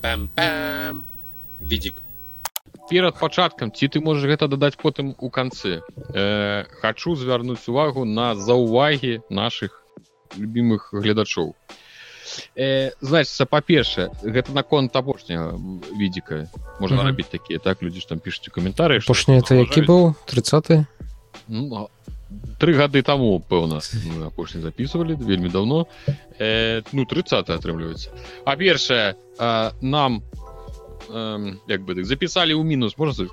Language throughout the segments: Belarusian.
пам-пам-пам. Відзік перад пачаткам ці ты можаш гэта дадаць потым у канцы. Э, хачу звярнуць увагу на заўвагі наших любимых гледачоў. Э, значится па-першае гэта наконт апошняга відзіка. Можна Мгм. рабіць такія так? Людзі ж там пішуць у каментары апошні это які быў? 30 ну, тры гады таму пэўна апошні записывалі вельмі давно э, ну 30 атрымліваецца. А першае э, нам эм, як бы так записали ў мінус можна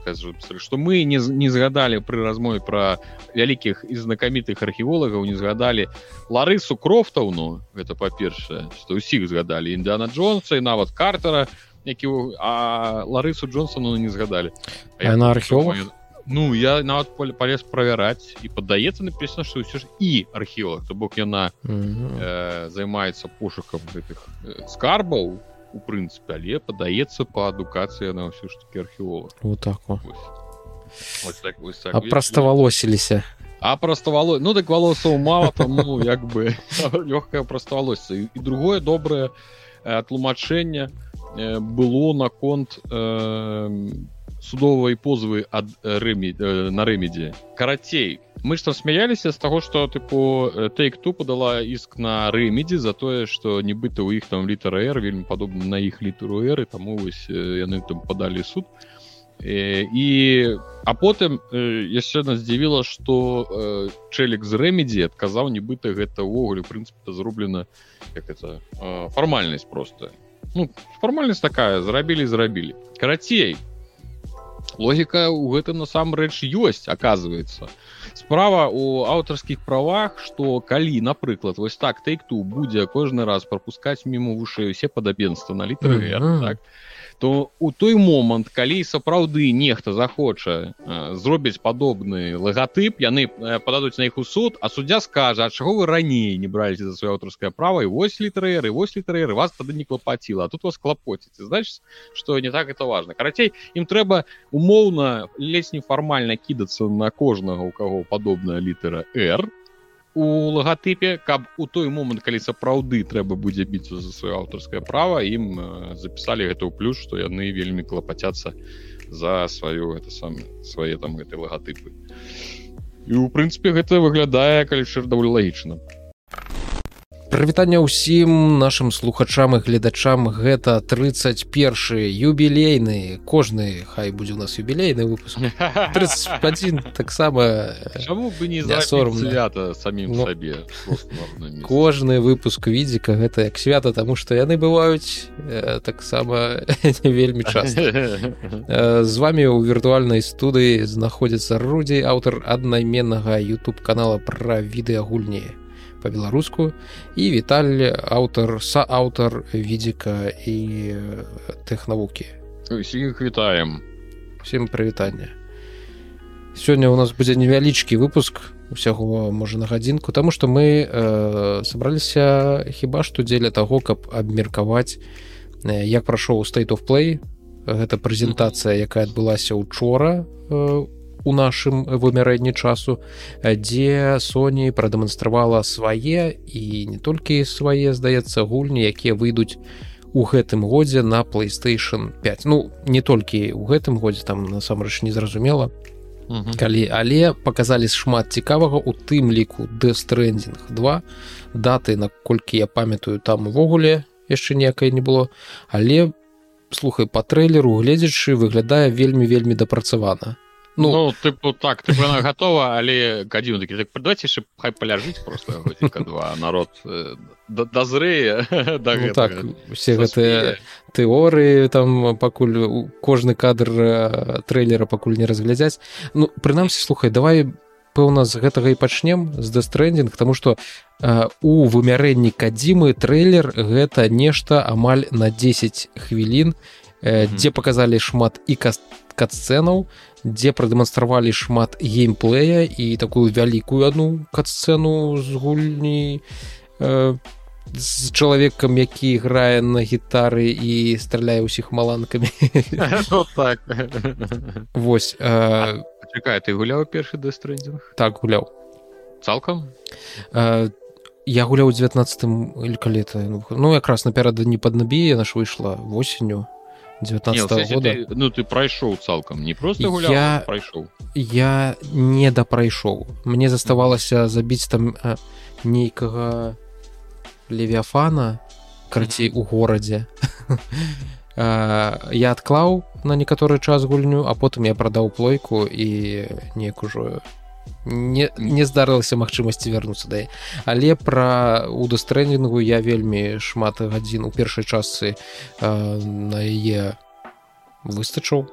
что мы не, не згадалі пры размове про вялікіх і знакамітых археолагаў не згадалі ларысу крофтаўну гэта па-першае что ўсіх згадалі індиана джонса і нават картера які ў- а ларысу джонсону не згадалі. А яна археолог? Ну я нават пол- полез правяраць і падаецца написано что ўсё ж і археолог то бок яна Мгм. э, займаецца пошукам гэтых э, скарбаў у прынцыпе але падаецца па адукацыі на ўсё ж таки археолог вот так во. Вось. Так, вось так. а праставалосіліся а проставало ну так волосаў мало тому як бы лёгкае проставалосся і, і другое добрае э, тлумачэнне э, было наконт э, судовай позвы ад рэмі э, на рэмедзе карацей мы там смяяліся з таго што тыпу тейк ту подала іск на рэмедзе за тое што нібыта у іх там літара r вельмі падобна на іх літару эры таму вось э, яны там падалі суд. Э, і а потым э, яшчэ нас здзівіла што э, чэлік з рэмедзі адказаў нібыта гэта ўвогуле прынцыпе зроблена як это э, фармальнасць просто ну фармальнасць такая зрабілі зрабілі. Карацей логіка ў гэтым насамрэч ёсць оказывается справа у аўтарскіх правах што калі напрыклад вось так тейкту будзе кожны раз пропускаць мімо вушэй усе падабенства на літары Мгм. так то у той момант калі сапраўды нехта захоча э, зробіць падобны лагатып яны э, пададуць на іх у суд а суддзя скажа чаго вы раней не браліся за сваё аўтарскае права? І вось літарэры вось літарэры вас тады не клапаціла тут вас клапоціце значит что не так это важно карацей ім трэба умоўна ледзь нефармальна кідацца на кожнага у каго падобная літара r у лагатыпе каб у той момант калі сапраўды трэба будзе біцца за сваё аўтарскае права ім э, запісалі гэта ў плюс што яны вельмі клапацяцца за сваю это сам свае там гэтай лагатыпы. І у прынцыпе гэта выглядае калі шыр даволі лагічна прывітанне ўсім нашим слухачам і гледачам. Гэта 31 юбілейны кожны хай будзе у нас юбілейны выпуск. 31 таксама Чаму бы не Не свята самім Ну, сабе? Кожны выпуск відзіка гэта як свята таму што яны бываюць э, таксама не вельмі часто Э, з вами ў віртуальнай студыі знаходзіцца рудзей аўтар аднайменнага youtube канала пра відэагульні по-беларуску і віталь аўтар сааўтар відзіка і э, тэхнавукі усіх вітаем всем прывітання сёння у нас будзе невялічкі выпуск усяго можа на гадзінку таму што мы э, сабраліся хіба што дзеля таго каб абмеркаваць э, як прайшоў state of play. Гэта прэзентацыя якая адбылася учора э, у нашым вымярэнні часу э, дзе Sony прадэманстравала свае і не толькі свае здаецца гульні якія выйдуць у гэтым годзе на PlayStation 5 ну не толькі ў гэтым годзе там насамрэч незразумела. Мгм. калі але показалі шмат цікавага у тым ліку дэстрендинг 2 даты наколькі я памятаю там увогуле яшчэ ніякай не было. Але слухай по трэйлеру гледзячы выглядае вельмі вельмі дапрацавана Ну, ну тыпу так ты она готова але гадзіну такі так давайте яшчэ хай паляжыць просто годзінка два народ да- дазрэе да ну, так Саспее. гэтыя тэорыі там пакуль кожны кадр трэйлера пакуль не разглядзяць ну прынамсі слухай давай пэўна з гэтага і пачнем з дэстрендинг тому что э, у вымярэнні кадзімы трэйлер гэта нешта амаль на 10 хвілін э, Мгм. дзе показалі шмат і кат-сцэнаў дзе прадэманстравалі шмат геймплея і такую вялікую одну кат-сцэну з гульні э, з чалавекам які грае на гітары і страляе ўсіх маланкамі. Ну, так. Вось э, чакай ты гуляў першы дэстрендинг так гуляў. Цалкам? Э, я гуляў у 19 или калі ну якраз напярэдадні паднабіе наш выйшла восенню 19 Не, -го сэнсе года. ты, ну ты прайшоў цалкам не просто гуляў Я- прайшоў я не дапрайшоў мне заставалася забіць там э, нейкага левіафана карацей у горадзе Э, я адклаў на некаторы час гульню а потым я прадаў плойку і неяк ужо не, не здарылася магчымасці вярнуцца да. Але пра удастрэнінгу я вельмі шмат гадзін у першай частцы э, на яе выстачыў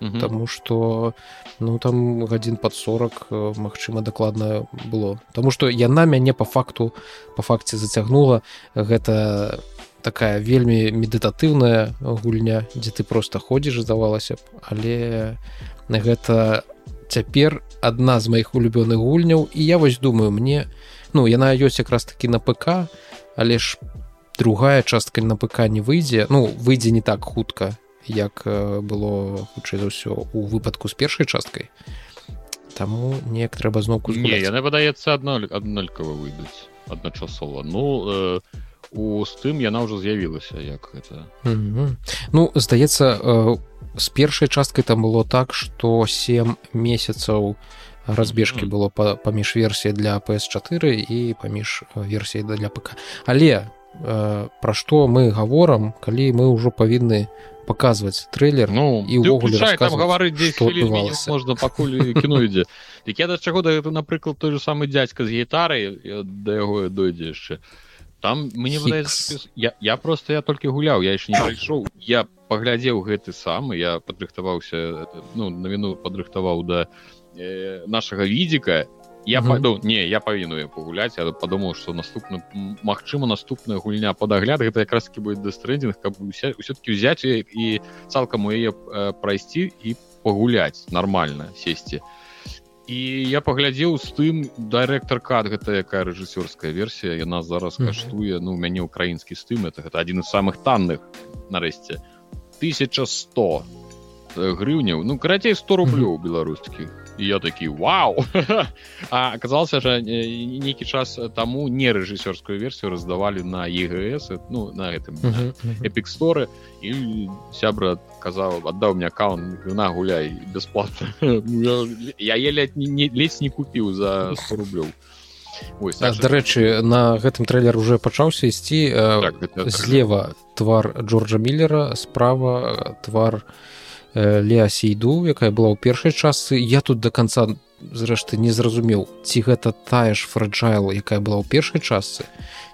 Мгм. Таму што ну там гадзін пад 40 э, магчыма дакладна было. Таму што яна мяне по факту по факце зацягнула. Гэта такая вельмі медытатыўная гульня дзе ты просто ходзіш здавалася б але гэта цяпер адна з маіх улюбёных гульняў і я вось думаю мне ну яна ёсць якраз таки на ПК але ж другая частка на ПК не выйдзе. Ну выйдзе не так хутка як э, было хутчэй за ўсё у выпадку з першай часткай. Таму неяк трэба зноўку не яны падаецца адно аднолькава выйдуць адначасова. Ну э, у тым яна ўжо з'явілася як гэта Мгм. Ну здаецца э, з першай часткай там было так што 7 месяцаў разбежкі Мгм. было па- паміж версіяй для PS4 і паміж э, версіяй для ПК але э, пра што мы гаворам калі мы ўжо павінны паказваць трэйлер ну і ўвогуле гаварыць 10 што хвілін мінімум адбывалася. можна пакуль кіно ідзе дык я да чаго да гэта напрыклад той же самы дзядзька з гітарай да яго дойдзе яшчэ там мне выдаецца я, я просто я толькі гуляў я яшчэ не прайшоў я паглядзеў гэты самы я падрыхтаваўся ну навіну падрыхтаваў да э, нашага відзіка я Мгм. пайду не я павінную пагуляць я падумаў што наступны м, магчыма наступная гульня под агляд гэта якраз таки будет дэстрэндинг каб ўсё-таки яе і цалкам у яе э, прайсці і пагуляць нормально сесці і я паглядзеў з тым дырэктар кат гэта якая рэжысёрская версія яна зараз Мгм. каштуе ну у мяне украінскі стым это гэта адзін з самых танных нарэшце 1100 э, грыўняў ну карацей 100 рублёў беларускіх і я такі вау! А аказалася жа э, нейкі час таму не рэжысёрскую версію раздавалі на ЕГС ну на гэтым эпик сторы і сябра казаў аддаў мне аккаунт на гуляй бясплатна я еле ледзь не купіў за 100 рублёў Ось, А, так, дарэчы на гэтым трэйлер уже пачаўся ісці э, так, гэта- злева твар Джорджа миллера справа твар э, Леа сейду якая была ў першай частцы я тут до конца зрэшты не зразумеў ці гэта тая ж фраджайл якая была ў першай частцы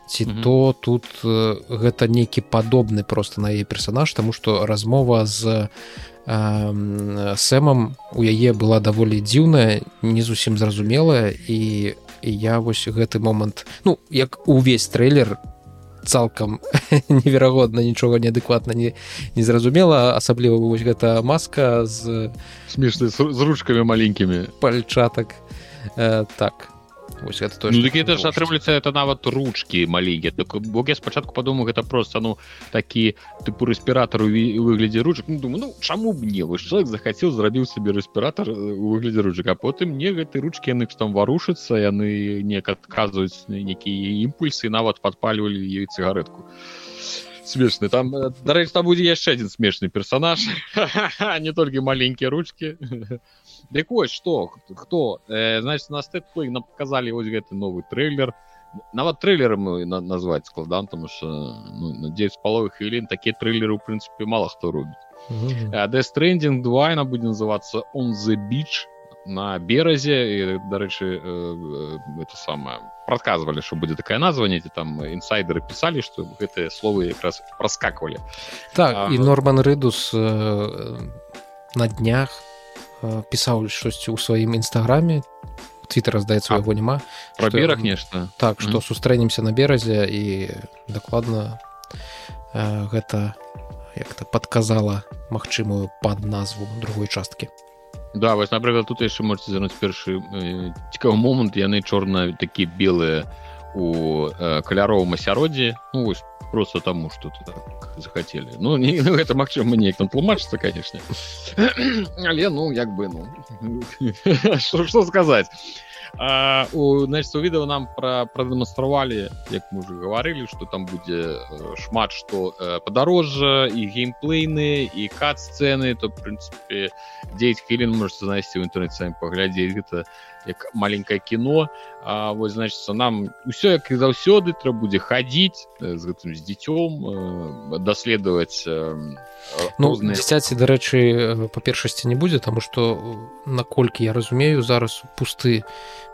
ці Мгм. то тут э, гэта нейкі падобны просто на яе персонаж тому что размова з э, сэмам у яе была даволі дзіўная не зусім зразумелая і і я вось гэты момант ну як увесь трэйлер цалкам неверагодна нічога неадэкватна не незразумела асабліва вось гэта маска з смешны з, ручкамі маленькімі. пальчатак. Э, так вось гэта то ну, так это ж атрымліваецца это нават ручки маленькія так бок я спачатку падумаў гэта просто ну такі тыпу рэспіратор у выглядзе ручак. Ну, думаю ну чаму б не? Вось чалавек захацеў зрабіў сабе рэспіратор э, у выглядзе ручак а потым мне гэты ручки яны там варушацца яны неяк адказваюць нейкія імпульсы нават падпальвалі ёй цыгаретку. Смешны. Там э, дарэчы там будзе яшчэ адзін смешны персонаж. Не толькі маленькія ручки Дык вось што хто э, значит на стэплей нам показалі вось гэты новы трейлер. Нават трейлерам на, назваць складан тому что ну, на 9 з паловых хвілін такія трейлеры у прынцыпе мала хто робіць дэстрендинг 2 яна будзе называцца on the beach на беразе і дарэчы э, это самае прадказвалі што будзе такая назва недзе там інсайдеры пісалі што гэтыя словы якраз праскаквалі так А, і ну- норман рыдус э, на днях пісаў штосьці ў сваім нстаграме твиттера здаецца яго няма про бераг нешта так што Мгм. сустрэнемся на беразе і дакладна э, гэта як-то падказала магчымую пад назву другой часткі. Да вось напрыклад тут яшчэ можете зірнуць першы э, цікавы момант. Яны чорна такі белыя у э, каляровым асяроддзі. Ну вось просто таму что тут так захацелі ну не ну, гэта магчыма неяк там тлумачыцца конечно. Але ну як бы ну что, что сказаць а, у значит у відэо нам пра прадэманстравалі як мы уже гаварылі что там будзе шмат что падарожжа і геймплейны і кат сцены то прынцыпе 9 хвілін можете знайсці ў інтэрнэце самі паглядзець гэта як маленькое кіно А вось значится нам усё як і заўсёды трэба будзе хадзіць з гэтым з дзіцём даследаваць ну дзіцяці дарэчы па першасці не будзе таму што наколькі я разумею зараз пусты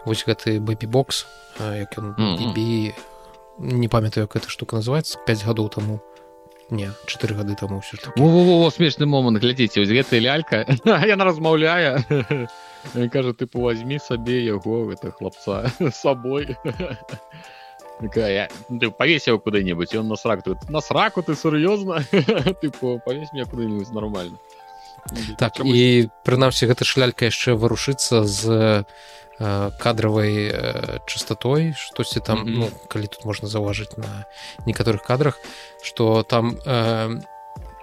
вось гэты бэбі-бокс як ён mm -hmm. не памятаю як эта штука называется 5 гадоў таму не 4 гады таму ўсё смешны момант глядзіце вось гэтая лялька яна размаўляе кажа ты возьми сабе яго это хлопца сабой ты повесіў куды-небудзь ён нас рак тут нас раку ты сур'ёзна ты повесь мне куды-нибудь нормально так і прынамсі гэта шлялька яшчэ варушыцца з кадравай чыстотой штосьці там mm -hmm. ну, калі тут можна заўважыць на некаторых кадрах что там э,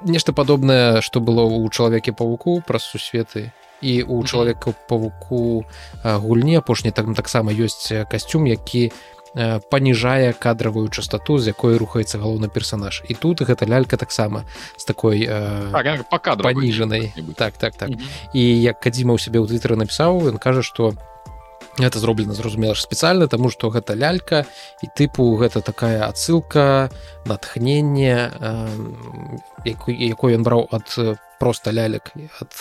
нешта падобнае што было ў чалавеке павуку праз сусветы і у чалавека павуку гульні апошні там таксама ёсць касцюм які паніжае кадравую частоту з якой рухаецца галоўны персонаж і тут гэта лялька таксама з такой так, паніжанай. так так так mm -hmm. і як кадзіма ў сябе ў твиттера напісаў ён кажа што это зроблена зразумела ж спецыяльна таму што гэта лялька і тыпу гэта такая адсылка натхнення якой ён браў ад проста лялек ад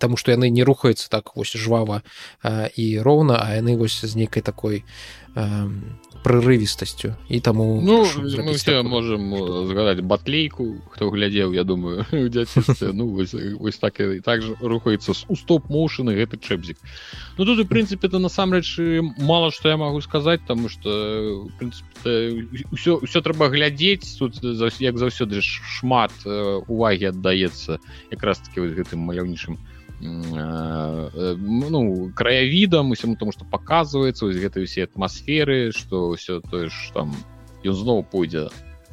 Таму што яны не рухаюцца так вось жвава і роўна, а яны вось з нейкай такой прырывістасцю і таму ну, мы все можем згадаць батлейку хто глядзеў я думаю ну, вось, вось так і так же рухаецца у стоп-моушаны гэты чэбзік Ну тут у прынцыпе это насамрэч мало што я могу сказаць тому что ўсё ўсё трэба глядзець тут як заўсёды шмат увагі аддаецца якраз таки гэтым маляўнічым ну краявідам усім тому что показывается ось гэтай усе атмасферы что все тое ж там ён зноў пойдзе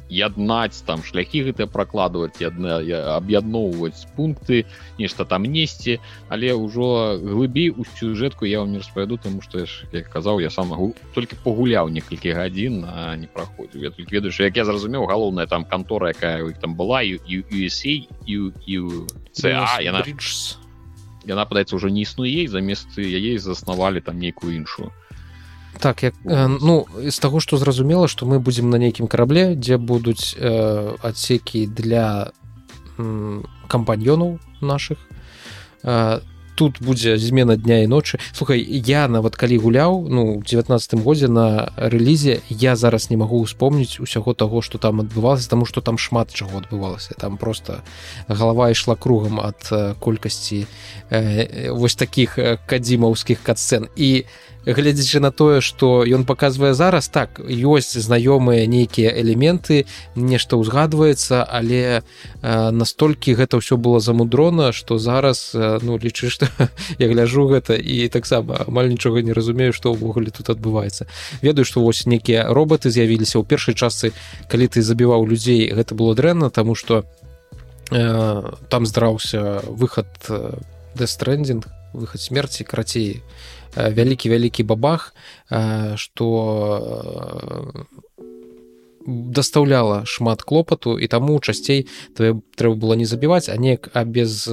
яднаць там шляхі гэтыя прокладывать адна аб'ядноўваць пункты нешта там несці але ўжо глыбей у сюжэтку я вам не распавяду тому что я ж як казаў я сам могу только пагуляў некалькі гадзін не праходзіў. Я только ведаю як я зразумеў галоўная там кантора якая у іх там была і USA і CA яна Bridges яна падаецца ўжо не існуе замест яе заснавалі там нейкую іншую так як ну з таго што зразумела што мы будзем на нейкім карабле дзе будуць э, адсекі для кампаньёнаў наших э, тут будзе змена дня і ночы. Слухай я нават калі гуляў ну девятнадцатым годзе на рэлізе я зараз не магу успомніць усяго того что там адбывалася тому что там шмат чаго адбывалася. Там просто галава ішла кругам ад колькасці э, вось таких кадзімаўскіх катсцэн. І я гледзячы на тое что ён показвае зараз так ёсць знаёмыя нейкія элементы нешта ўзгадваецца але э, настолькі гэта ўсё было замудрона что зараз э, ну лічы что я гляжу гэта і таксама амаль нічога не разумею что ўвогуле тут адбываецца. Ведаю что вось нейкія роботы з'явіліся ў першай частцы калі ты забіваў людзей гэта было дрэнна тому что э, там здраўся выход дэстрэндинг выход смерти карацей вялікі вялікі бабах что дастаўляла шмат клопату і таму часцей трэба было не забіваць а неяк а без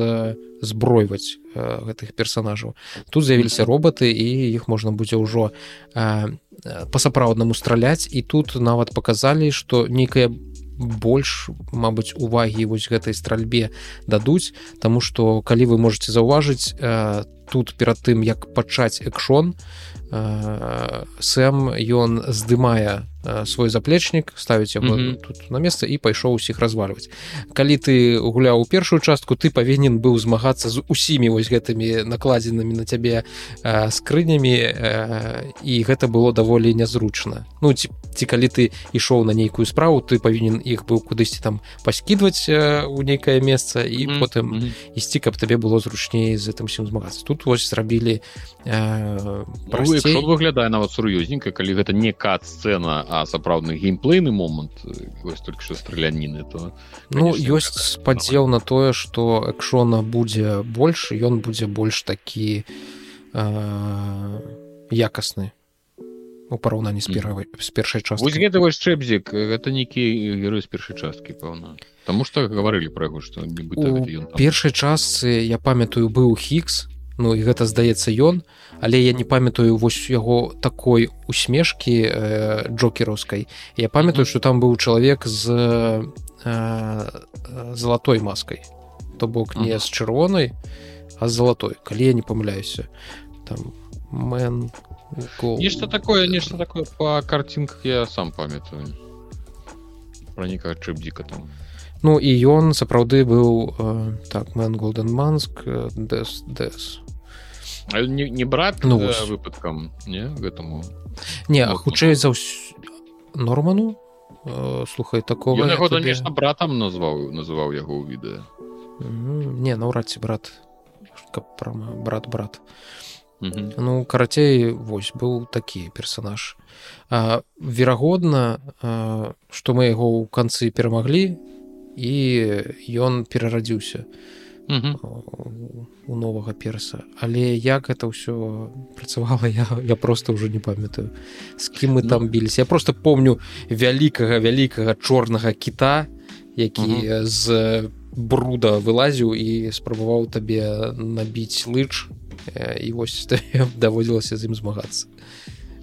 збройваць гэтых персонажаў тут з'явіліся роботы і іх можна будзе ўжо па-сапраўднаму страляць і тут нават паказалі што нейкая больш Мабыць увагі вось гэтай стральбе дадуць Таму што калі вы можете заўважыць тут перад тым як пачаць экшон сэм ён здымае свой заплечнік ставіць яго mm -hmm. тут на месца і пайшоў усіх развальваць калі ты гуляў у першую частку ты павінен быў змагацца з усімі вось гэтымі накладзенымі на цябе скрынямі і гэта было даволі нязручна ну ці, ці калі ты ішоў на нейкую справу ты павінен іх быў кудысьці там паскідваць у нейкае месца і mm -hmm. потым mm -hmm. ісці каб табе было зручней з гэтым усім змагацца тут вось зрабілі э, ну, выглядае нават сур'ёзненька калі гэта не кат сцена а сапраўдны геймплейны момант вось только что страляніны то ну ёсць спадзел на тое что экшона будзе больш ён будзе больш такі э, якасны у параўнанні з первой з першай часткі вось гэты вось чэбзік гэта нейкі герой з першай часткі пэўна Таму што гаварылі пра яго што у першай частцы я памятаю быў хікс Ну і гэта здаецца ён. Але я не памятаю вось яго такой усмешкі э, джокераўскай. Я памятаю что там быў чалавек з э, золотой маской то бок не з чырвонай а з золотой калі я не памыляюся. Там мэн нешта такое нешта такое по картинках я сам памятаю. Проніка чыбдзіка там. Ну і ён сапраўды быў э, так мэн голден манск дэс дэс не, не брат ну, э, выпадкам не гэтаму не вот, хутчэй за ўс... норману? Э, слухай такого яго табе... конечно братам назваў называў яго ў відэа не наўрад ці брат. Каб прама брат брат. Ну карацей вось быў такі персонаж. Верагодна што мы яго ў канцы перамаглі і ён перарадзіўся у новага перса. Але як это ўсё працавала я я просто ўжо не памятаю. З кім мы ну. там біліся я просто помню вялікага вялікага чорнага кіта які з бруда вылазіў і спрабаваў табе набіць лыч і вось даводзілася з ім змагацца.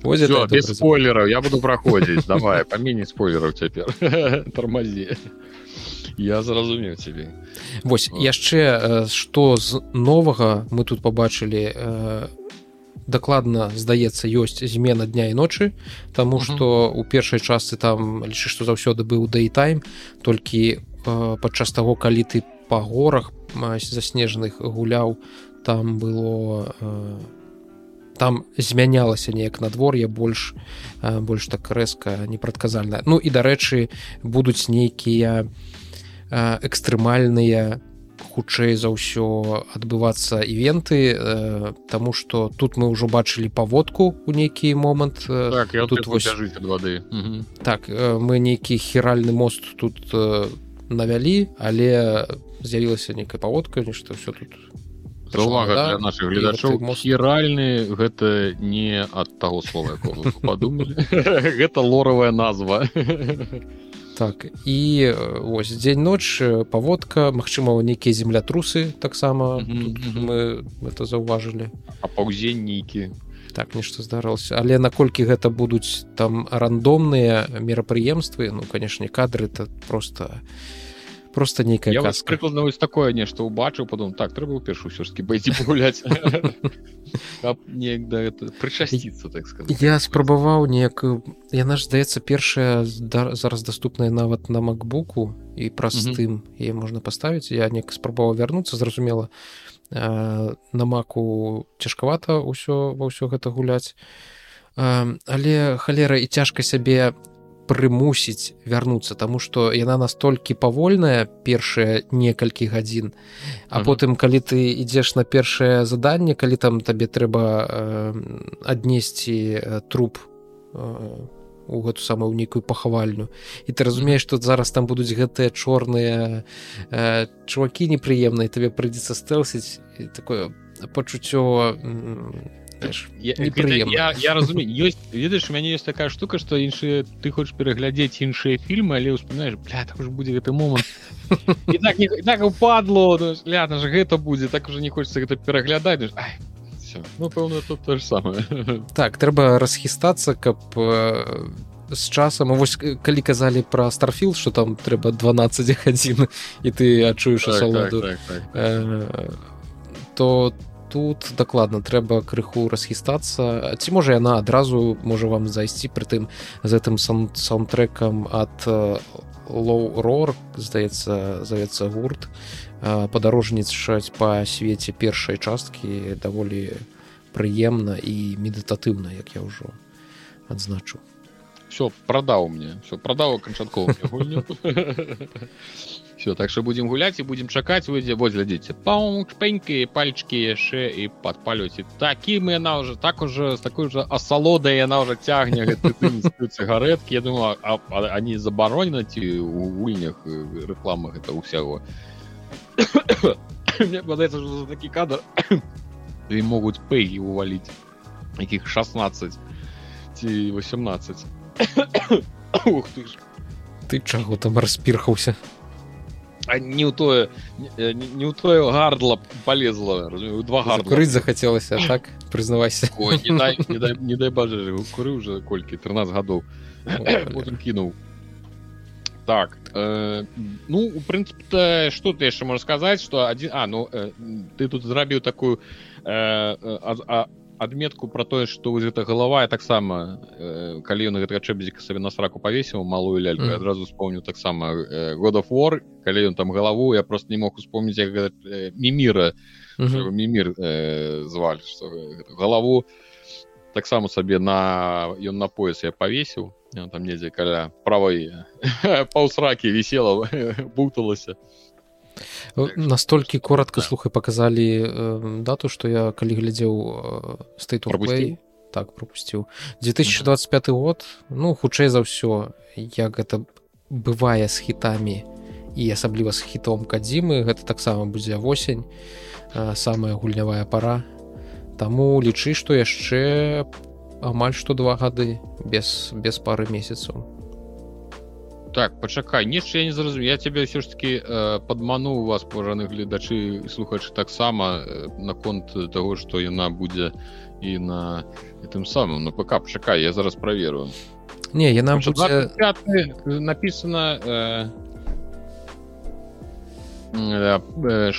Без спойлераў я буду праходзіць давай памені спойлераў цяпер тармазі я зразумеў цябе. Восьось яшчэ што з новага мы тут побачылі дакладна здаецца ёсць змена дня і ночы Таму што у першай частцы там лічы што заўсёды быў дэйтайм толькі падчас таго калі ты па горах заснежаных гуляў там было э, там змянялася неяк надвор'е больш э, больш так рэзка непрадказальна. Ну і дарэчы будуць нейкія э, экстрэмальныя хутчэй за ўсё адбывацца івенты э, Таму што тут мы ўжо бачылі паводку у нейкі момант э, так, тут вось... вады. Так э, мы нейкі хіральны мост тут э, навялі але з'явілася нейкая паводка нешта все тут увага да? для наших гледачоў хіральны гэта не ад таго слова подумалі гэта лоравая назва так. І ось дзень ноч паводка Мачыма нейкія землятрусы таксама. Мы это заўважылі а паўзень нейкі так нешта здарылася але наколькі гэта будуць там рандомныя мерапрыемствы ну канешне кадры это просто не просто нейкая прыкладна вось такое нешта убачыў потом так трэба ў першую ўсё жкі пайці пагуляць прычасціцца так сказать. Я спрабаваў неяк яна ж здаецца першая зараз даступная нават на макбуку і праз тым е можна паставіць я неяк спрабаваў вярнуцца зразумела на маку цяжкавата ўсё ва ўсё гэта гуляць але халера і цяжка сябе прымусіць вярнуцца тому что яна настолькі павольная першыя некалькі гадзін а потым калі ты ідзеш на першае заданне калі там табе трэба э, аднесці э, труп э, у гэту самую нейкую пахавальню і ты разумееш тут зараз там будуць гэтыя чорныя э, чувакі непрыемныя табе прыйдзецца стэлсіць такое пачуццё я, я, я разумею ёсць ведаеш у мяне есть такая штука что іншыя ты хочешь пераглядзець іншыя фільмы але успоминаешь так уже будзе гэты момант так, так упадло ляна ж гэта будзе так уже не хочется гэта пераглядаць ну пэўна тут то же самое. Так трэба расхістацца каб э, з часам вось калі казалі пра старфіл что там трэба 12 гадзін і ты адчуеш так, асалоду. так, так, так. Э, то тут. Дакладна трэба крыху расхістацца ці можа яна адразу можа вам зайсці прытым з гэтым саундтрекам ад лоурор здаецца завецца гурт. Падарожнічаць па свеце першай часткі даволі прыемна і медытатыўна як я ўжо адзначу все прадаў мне. Все прадаў канчаткова все так что будем гуляць і будем чакаць выйдзе вось глядзіце пауньпенькі пальчики яшчэ і падпалюць такім яна уже так уже з такой же асалодай яна уже цягне цыгаретки я думаю а, а, они забаронены ці у гульнях рэкламах это ўсяго мне падаецца такі кадр і могуць пэгі уваліць якіх 16 ці 18 Ух ты ж. Ты чаго там распірхаўся а не ў тое не, ў тое гардла полезла два курыць захацелася так прызнавайся Ой, не дай, не дай, не дай бажа куры уже колькі 13 гадоў кінуў так э, ну у прынцыпе что ты яшчэ можа сказаць что один а ну э, ты тут зрабіў такую э, а, а, адметку про тое что вось гэта галава таксама э, калі ён гэтага чэбзіка сабе на сраку павесіў малую ляльку mm. адразу вспомню таксама э, god of war калі ён там галаву я просто не мог успомніць як э, міміра mm -hmm. мімір э, звалі что галаву таксама сабе на ён на пояс я павесіў там недзе каля правой паўсракі вісела буталася настолькі коротко слухай показалі э, дату что я калі глядзеў стейт э, так пропусціў 2025 год ну хутчэй за ўсё як гэта бывае з хітамі і асабліва з хітом кадзімы гэта таксама будзе восень э, самая гульнявая пара Таму лічы што яшчэ амаль што два гады без без пары месяцаў так пачакай нешта я не зразумею я тебе ўсё ж таки э, падману у вас пажаны гледачы слухачы таксама э, наконт того что яна будзе і на тым самым на ПК пачакай я зараз праверу. Не яна будзе... написано э, э, э,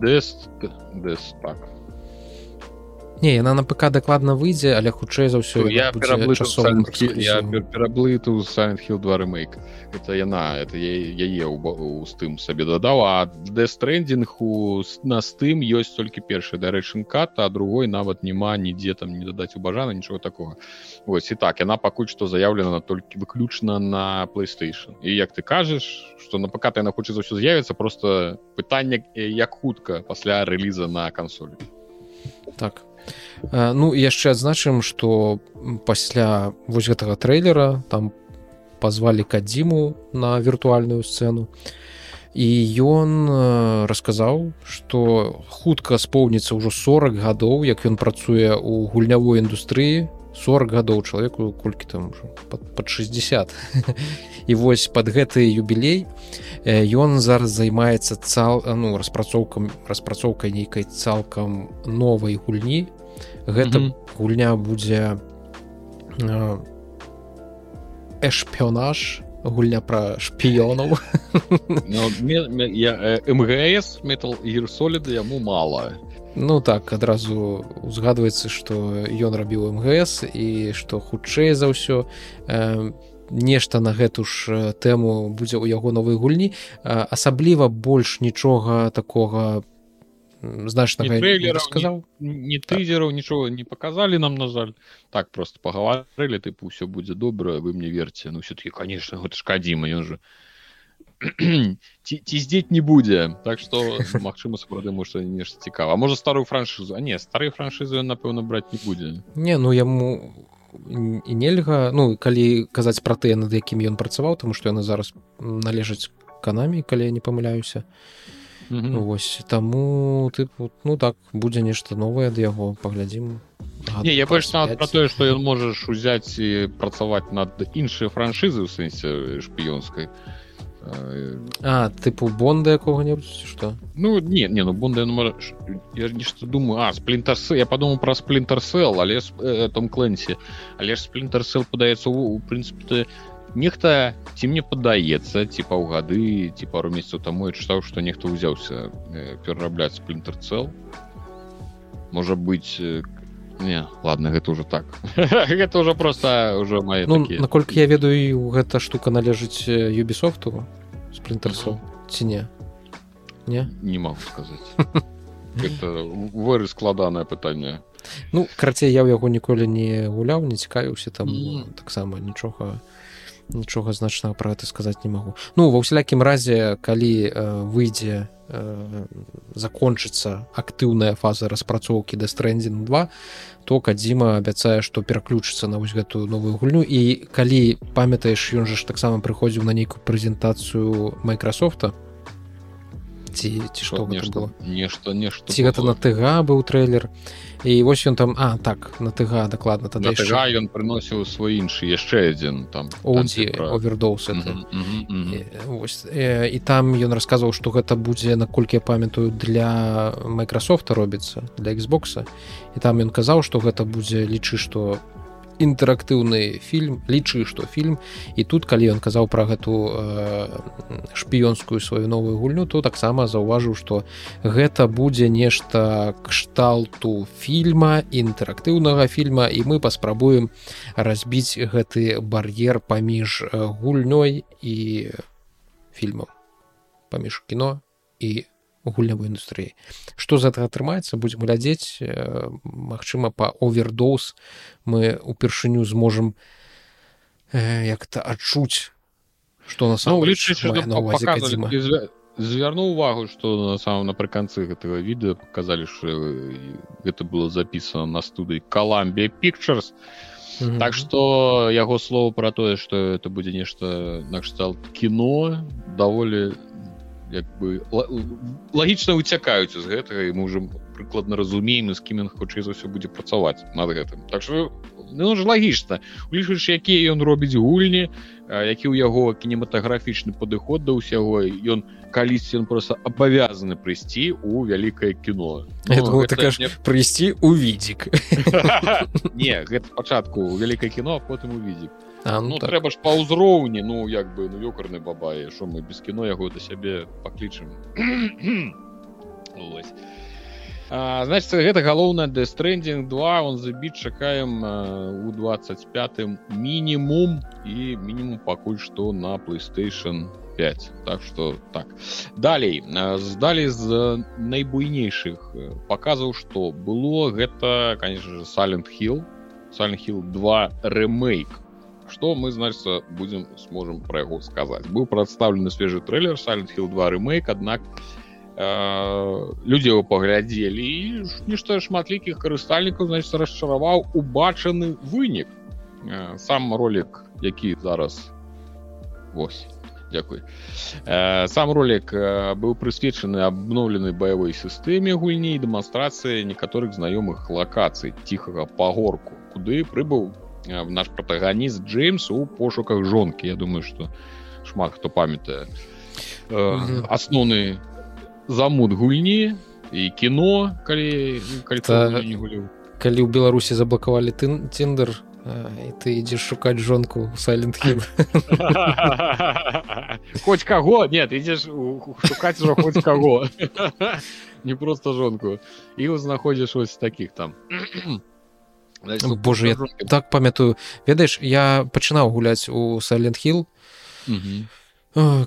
дэст дэст так не яна на ПК дакладна выйдзе але хутчэй за ўсё я пераблыту сайхил 2 ремейк. Это яна это яе з тым сабе дадала дэстрэндинг у на тым ёсць толькі першы дарэчынкат а другой нават няма нідзе там не дадаць убажана нічого такого ось і так яна пакуль што заявлена толькі выключна на playstation. І як ты кажаш что на ПК яна хоча за ўсё з'явіцца просто пытанне як хутка пасля рэліза на кансолі. Так. Э, ну яшчэ адзначым что пасля вось гэтага трэйлера там позвалі кадзіму на віртуальную сцэну і ён э, расказаў что хутка споўніцца ўжо 40 гадоў як ён працуе у гульнявой індустрыі. 40 гадоў чалавеку колькі там под, под 60 і вось под гэты юбілей ён зараз займаецца цал ну распрацоўкам распрацоўкай нейкай цалкам новай гульні гэта mm -hmm. гульня будзе эшпіонаж гульня про шпіёнаў. Мгс метал гірсоліды яму мала. Ну так адразу узгадваецца что ён рабіў мгс і что хутчэй за ўсё э, нешта на гэту ж тэму будзе ў яго новай гульні. Асабліва больш нічога такога по значна сказал. не, тызераў нічого не показалі нам на жаль. Так просто пагаварылі тыпу ўсё будзе добра вы мне верце ну все-таки конечно гэта шкадзіма ён же ці здзець не будзе так что Мачыма сапраўды можа нешта цікава можа старую франшызу а не старые франшызы напэўна браць не будзе не ну яму і нельга ну калі казаць пра тыя над якім ён працаваў тому что яны зараз належаць канамі калі я не памыляюся. то Mm -hmm. Вось. Таму ты ну так будзе нешта новае ад яго паглядзім. Не, я больш про тое што ён можаш узяць і працаваць над іншыя франшызы у сэнсе шпіёнскай. А тыпу бонда якога-небудзь што? Ну не не ну бонда ну, я нешта думаю а сплінтарсы я падумаў пра сплінтарсел але э, том кленсі але ж сплінтарсел падаецца у прынцыпе нехта ці мне падаецца ці паўгады ці пару месяцаў таму я чытаў што нехта ўзяўся э, перарабляць сплінтер цел можа быть э, не ладно гэта уже так. Гэта уже просто уже мае ну, наколькі я ведаю гэта штука належыць юбісофту сплінтер ці не? Не? Не могу сказаць. Выры складанае пытанне. Ну карацей я ў яго ніколі не гуляў не цікавіўся там mm. таксама нічога. не нічога значнага пра гэта сказаць не магу. Ну ва ўсялякім разе калі э, выйдзе э, закончыцца актыўная фаза распрацоўкі да стрэндзін 2 то кадзіма абяцае што пераключыцца на вось гэтую новую гульню. І калі памятаеш ён жа ж таксама прыходзіў на нейкую прэзентацыю майкрасофта ці ці што нешта нешта нешта ці гэта на тга быў трэйлер і вось ён там а так на тга дакладна тады яшчэ... ён прыносіў свой іншы яшчэ адзін там овердоус і там ён расказваў што гэта будзе наколькі я памятаю для Microsoft робіцца для Xбокса і там ён казаў што гэта будзе лічы што інтэрактыўны фільм лічы што фільм. І тут калі ён казаў пра гэту э, шпіёнскую сваю новую гульню то таксама заўважыў што гэта будзе нешта кшталту фільма інтэрактыўнага фільма і мы паспрабуем разбіць гэты бар'ер паміж гульнёй і фільмам. Паміж кіно і гульнявой індустрыі што за гэта атрымаецца будзем глядзець. Мачыма па овердоус мы упершыню зможам як-то адчуць што на самом звярнуў увагу што на самом напрыканцы гэтага відэа показалі що гэта было запісана на студыі Каламбія пикчерс Mm -hmm. Так што яго слово пра тое, што это будзе нешта накшталт кіно даволі як бы лагічна уцякаюць з гэтага і мы ўжо прыкладна разумеем з кім ён хутчэй за ўсё будзе працаваць над гэтым. Так что ну, ж лагічна. Улічваючы якія ён робіць гульні які ў яго кінематаграфічны падыход да ўсяго ён калісьці ён просто абавязаны прыйсці у вялікае кіно. Ну, не... прыйсці у відзік. Не гэта пачатку вялікае кіно а потым у відзік А, ну, ну так. трэба ж па ўзроўні ну як бы ну ёкарны бабае що мы без кіно яго да сябе паклічым значит гэта галоўна дэстрендинг 2 он забіт чакаем у 25 мінімум. І мінімум пакуль што на playstation 5 так что так. Далей здалі з найбуйнейшых паказаў што было гэта конечно же салент хилл салент хилл 2 ремейк что мы значит будем сможем про яго сказать. Быў прадстаўлены свежий трейлер Silent Hill 2 ремейк аднак э, людзі его паглядзелі і нешта шматлікіх карыстальнікаў значит расчараваў убачаны вынік э, сам ролик які зараз Вось Дякуй э, сам ролик э, быў прысвечаны абноўленай баявой сістэме гульні і дэманстрацыі некаторых знаёмых лакацый ціхага пагорку куды прыбыў наш протагоніст Джеймс у пошуках жонкі Я думаю что шмат хто памятае э, асноўны замут гульні і кіно калі калі, Та, калі ў беларусі заблакавалі ты тендер і ты ідзеш шукаць жонку сайлент хоць каго нет ідзеш шукаць хоць каго не просто жонку і знаходзіш ось таких там Боже я так памятаю. Ведаеш я пачынаў гуляць у сайлент хилл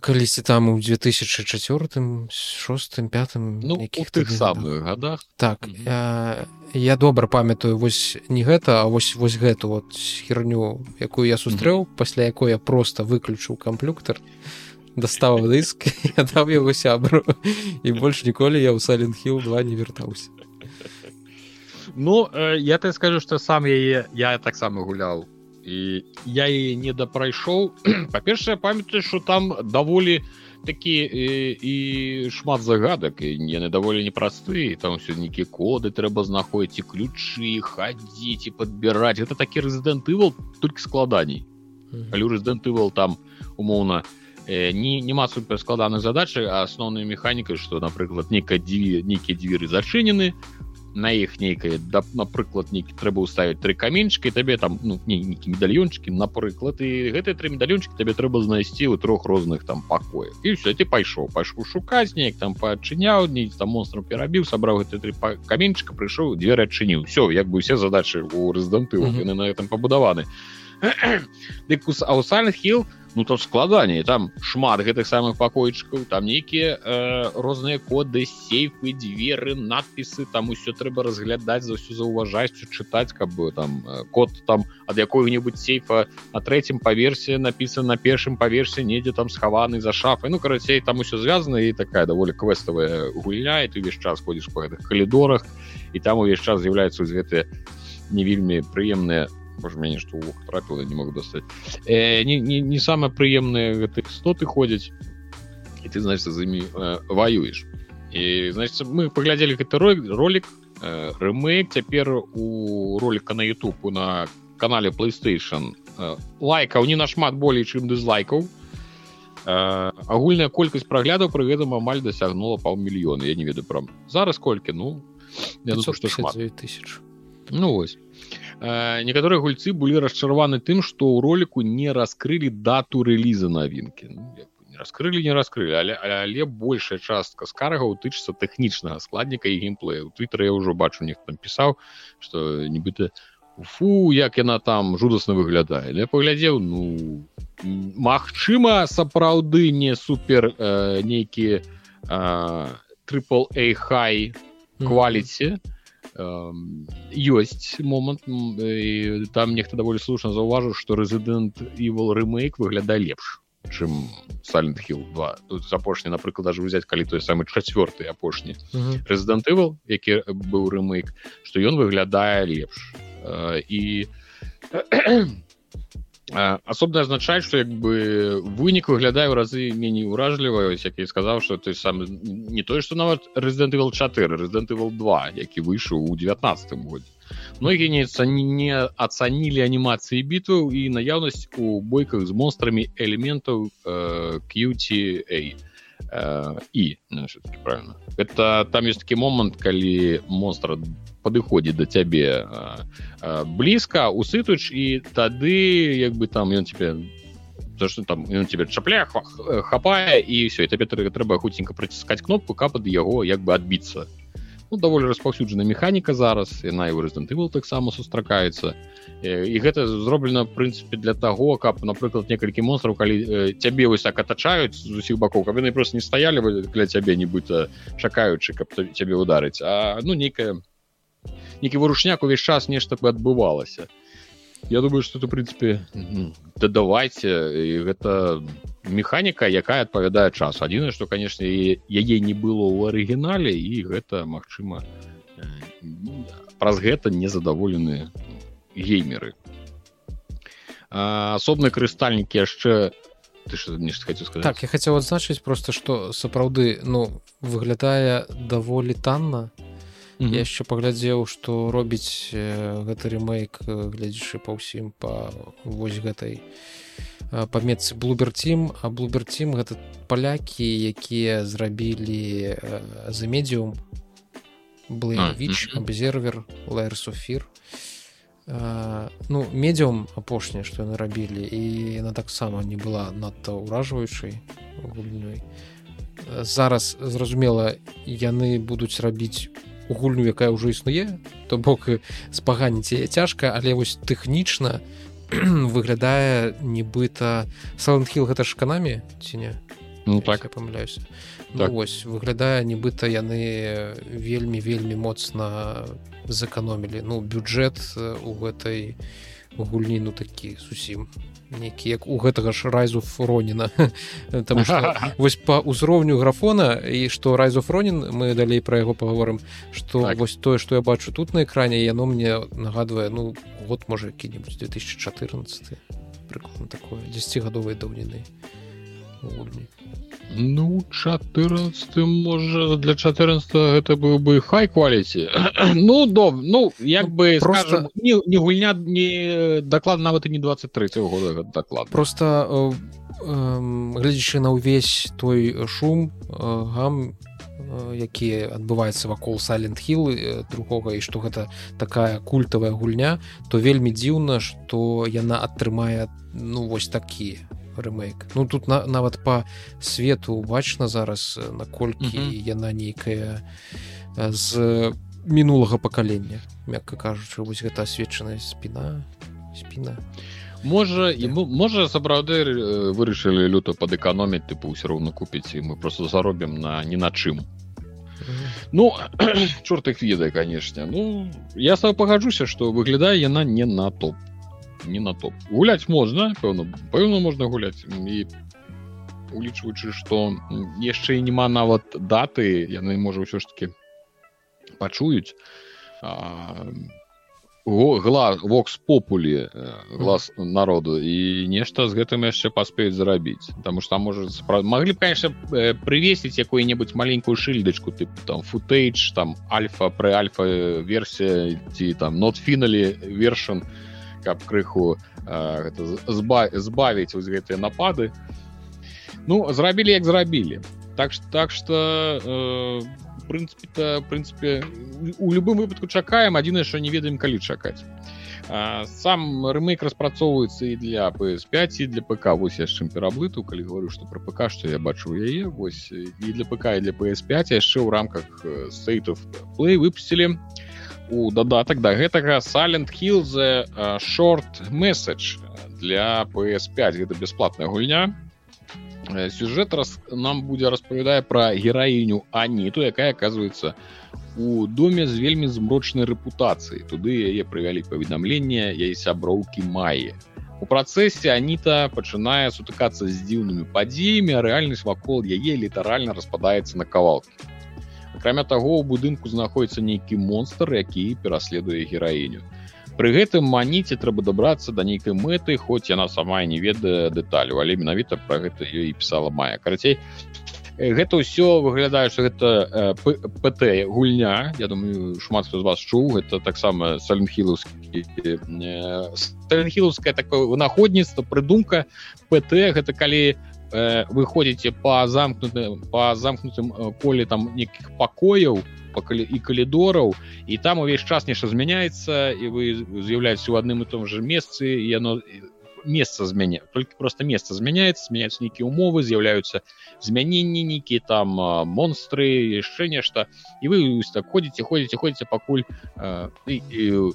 калісьці там у 2004 шостым пятым ну, тых самых годах. Так я, я добра памятаю вось не гэта а вось вось гэту вот херню якую я сустрэў пасля якой я просто выключыў камплюктор дастаў дыск даў яго сябру і больш ніколі я ў сайлент хилл 2 не вяртаўся Ну э, я ты скажу что сам яе я таксама гулял. І я яе не дапрайшоў па-першае памятаю что там даволі такі і, і шмат загадак і яны даволі непросты там все нейкія коды трэба знаходзіць і ключы хадзіць і подбіраць это такі рэзідэнтывал толькі складаней калі рэзідэнтывал там умоўна э, не няма супер складаных задачы асноўнай механікай что напрыклад некая дзве нейкія дзверы зачынены на іх нейкае да напрыклад нейкі трэба ўставіць тры каменьчыкі табе там ну нейкі медальёнчыкі напрыклад і гэтыя тры медальёнчыкі табе трэба знайсці ў трох розных там пакоях і все ты пайшоў пайшоў шукаць неяк там паадчыняў не там монстру перабіў сабраў гэты тры каменьчыка прыйшоў дзверы адчыніў все як бы усе задачы у рэзіданты mm -hmm. яны на этом пабудаваны дык аўсальных хил у ну то складаней. Там шмат гэтых самых пакойчыкаў там нейкія э, розныя коды сейфы дзверы надпісы. Там усё трэба разглядаць за ўсё заўважаць чытаць каб бы там э, код там ад якой-небудзь сейфа на трэцім паверсе напісан на першым паверсе недзе там схаваны за шафай. Ну карацей там усё звязана і такая даволі квеставая гульня і ты увесь час ходзіш по гэтых калідорах і там увесь час з'яўляецца гэтыя не вельмі прыемныя Боже, мяне што ў вух трапіла не могу дастаць э, не, не, не самыя прыемныя гэты істоты ходзяць і ты значит з імі э, ваюеш і значит мы паглядзелі гэты ролик э, рэмейк цяпер у ролика на youtube на канале playstation. Э, лайкаў не нашмат болей чым дызлайкаў э, агульная колькасць праглядаў пры гэтым амаль дасягнула паўмільёна я не ведаю пра зараз колькі ну я думаю, што шмат. тысяч ну вось некаторыя гульцы былі расчараваны тым што ў роліку не раскрылі дату рэліза навінкі ну, раскрылі не раскрылі але але большая частка скаргаў тычыцца тэхнічнага складніка і геймплея. У твиттер я ўжо бачу них там пісаў что нібыта фу як яна там жудасна выглядае я паглядзеў ну Мачыма сапраўды не супер э, нейкі трипл a хай кваліці ёсць момант там нехта даволі слушна заўважыў што рэзідэнт evil ремейк выглядае лепш чым Silent Hill 2 тут апошні напрыклад даже взять калі той самы чацвёрты апошні Resident Evil які быў рэмейк што ён выглядае лепш і асобна азначаць што як бы вынік выглядае ў разы меней уражліва як я сказаў што той сам не тое што нават Resident Evil 4 Resident Evil 2 які выйшаў у 19 годзе многія не не ацанілі анімацыі бітваў і наяўнасць у бойках з монстрамі элементаў э, QTA э, і ну, правильно. Это там ёсць такі момант калі монстр падыходзіць да цябе э, э, блізка усытуч і тады як бы там ён тебе что там ён тебе чапля хапае і все табе трэба хуценька праціскаць кнопку каб ад яго як бы адбіцца ну, даволі распаўсюджана механіка зараз яна і рэзідэнтывал таксама сустракаецца. І гэта зроблена прынцыпе для таго каб напрыклад некалькі монстраў калі цябе вось так атачаюць з усіх бакоў каб яны просто не стаялі для цябе нібыта чакаючы каб цябе ударыць. А ну нейкая нейкі вырушняк увесь час нешта бы адбывалася я думаю что ты прынцыпе дадавайце і гэта механіка якая адпавядае час. Адзінае што канешне яе не было ў арыгінале і гэта магчыма праз гэта незадаволены геймеры. Асобны карыстальнікі яшчэ хотел сказать так я хацеў адзначыць просто что сапраўды ну выглядае даволі танна mm -hmm. яшчэ паглядзеў што робіць гэты ремейк глядзячы па ўсім па вось гэтай памецы блубертім а блубертім гэта палякі якія зрабілі за медіум блэвіч абзервер лайер суфір ну медіум апошняе што яны рабілі і яна таксама не была надта ўражваючай гульнёй зараз зразумела яны будуць рабіць гульню якая ўжо існуе то бок спаганіць цяжка але вось тэхнічна выглядае нібыта саланхіл гэта ж канамі ці не? Ну, так. я памыляюся. Ну, так. вось выглядае нібыта яны вельмі вельмі моцна зэканомілі. Ну бюджэт у гэтай гульні ну такі зусім нейкі як у гэтага ж райзу фуроніна вось по ўзроўню графона і што райзу фронін мы далей пра яго паговорым што так. вось тое што я бачу тут на экране яно мне нагадвае ну год можа які-небудзь 2014 прыкладна такое 10гадовай даўніны гульні. Ну 14 можа для 14 гэта быў бы хай кваліці Ну до ну як ну, бы просто скажем, не, не гульня не даклад нават і не 23 года даклад просто э, э, глядзячы на ўвесь той шум э, гам які адбываецца вакол хил э, другога і што гэта такая культавая гульня то вельмі дзіўна што яна атрымае ну вось такія рэмейк ну тут на, нават по свету бачна зараз наколькі mm -hmm. яна нейкая з мінулага пакалення мякка кажучы. Вось гэта асвечаная спіна спіна. Можа і да. можа сапраўды вырашылі люто падэканоміць тыпу ўсё роўна купіць і мы просто заробім на ні на чым. Ну чорт их ведае канешне. Ну я сам пагаджуся што выглядае яна не на топ не на топ. Гуляць можна пэўна пэўна можна гуляць і улічваючы што яшчэ няма нават даты яны можа ўсё ж таки пачуюць. Глаз вокс популі глаз народу. І нешта з гэтым яшчэ паспеюць зарабіць потому что там может спра... могли б конечно прывесіць якую-небудзь маленькую шыльдачку ты там футейдж там альфа пры альфа версія ці там нот фіналі вершан каб крыху зба збавіць вось гэтыя напады. Ну зрабілі як зрабілі так так что э, прынцыпе прынцыпе у любым выпадку чакаем адзінае що не ведаем калі чакаць сам рэмейк распрацоўваецца і для PS5 і для ПК вось я чым пераблыту калі говорю что про ПК что я бачу яе вось і для ПК і для PS5 яшчэ ў рамках сейтов play выпусцілі у дадатак да гэтага silent hill the short message для PS5 гэта бясплатная гульня. Э, сюжет раз нам будзе распавядае пра гераіню аніту якая оказывается у доме з вельмі змрочнай рэпутацыі туды яе прывялі паведамленне яе сяброўкі мае у працэсе аніта пачынае сутыкацца з дзіўнымі падзеямі а рэальнасць вакол яе літаральна распадаецца на кавалкі акрамя таго у будынку знаходіцца нейкі монстр які пераследуе гераіню. Пры гэтым маніце трэба дабрацца да нейкай мэты хоць яна сама не ведае дэталю але менавіта пра гэта ёй пісала мая карацей гэта ўсё выглядае что гэта ПТ гульня. Я думаю шмат хто з вас чуў гэта таксама саленхілаўскі сталінхілаўская такое вынаходніцтва прыдумка ПТ гэта калі вы ходзіце па замкнутым па замкнутым поле там нейкіх пакояў то і калідораў і там увесь час нешта змяняецца і вы з'яўляецеся ў адным і том же месцы яно месца змяня только просто месца змяняецца змяняюцца нейкія умовы з'яўляюцца змяненні нейкія там монстры яшчэ нешта і вы так ходзіце ходзіце ходзіце пакуль э, і, і,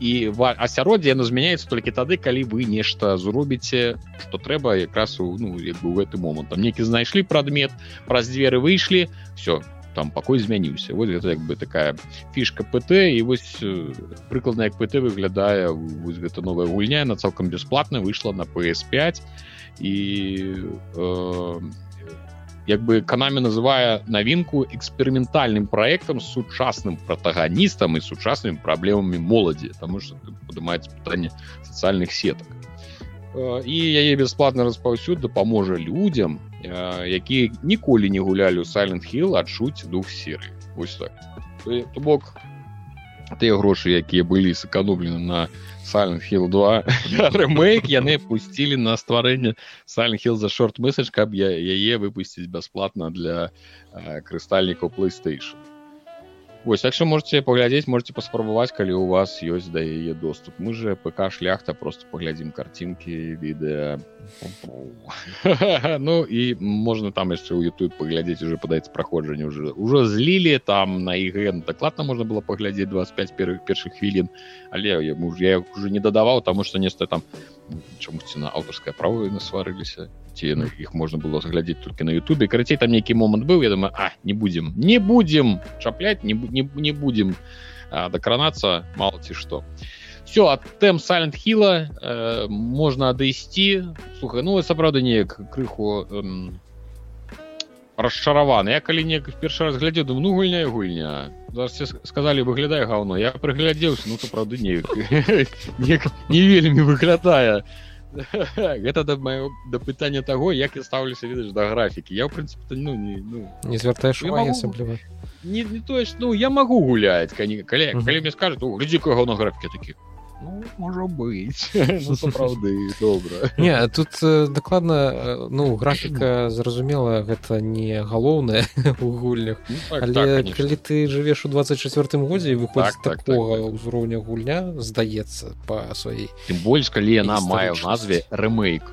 і асяроддзе яно змяняецца толькі тады калі вы нешта зробіце што трэба якраз у ну як бы у гэты момант там нейкі знайшлі прадмет праз дзверы выйшлі все там пакой змяніўся вот гэта як бы такая фішка ПТ і вось прыкладна як ПТ выглядае вось гэта новая гульня на цалкам бясплатна выйшла на PS5 і э, як бы канамі называе навінку эксперыментальным праектам сучасным пратаганістам і сучаснымі праблемамі моладзі таму што падымаецца пытанне сацыяльных сетак. І яе бясплатны распаўсюд дапаможа людзям якія ніколі не гулялі ў silent hill адчуць дух серы ось так. То бок тыя грошы якія былі сэканомлены на hill 2 рэмейк яны пусцілі на стварэнне hill за шорт месседж каб я яе выпусціць бясплатна для крыстальнікаў playstation Вось так что можете паглядзець можете паспрабаваць калі у вас ёсць да яе доступ. Мы же ПК шляхта просто паглядзім картинки відэа ну і можна там яшчэ ў YouTube паглядзець уже падаецца праходжанне уже уже злілі там на ігэн дакладна можна было паглядзець 25 первых першых хвілін але я муж я уже не дадаваў тому что нешта там чамусьці на аўтарская права насварыліся ці на іх можна было заглядзець толькі на Ютубе. Карацей там нейкі момант быў я думаю а не будзем не будзем чапляць не, не, не будзем дакранацца мало ці што все от тэм silent хіла э, можна адысці слухай ну сапраўды неяк крыху э, расчараваны я калі неяк першы раз глядзеў думаю ну гульня гульня зараз сказалі выглядае гаўно я прыглядзеўся ну сапраўды не не вельмі выглядае гэта да маё да пытання таго як я стаўлюся ведаеш да графікі. Я ў прынцыпе ну не ну. Не звяртаеш асабліва? не, не тое ж ну я магу гуляць калі калі, калі мне скажуць глядзі каго на графікі такі ну, можа быць ну, сапраўды добра не тут э, дакладна э, ну графіка зразумела гэта не галоўная у гульнях. Ну, так, але так, калі ты жывеш у 24 годзе выходзіць так, такога так, так, ўзроўня гульня здаецца по сваёй тым больш калі яна мае ў назве рэмейк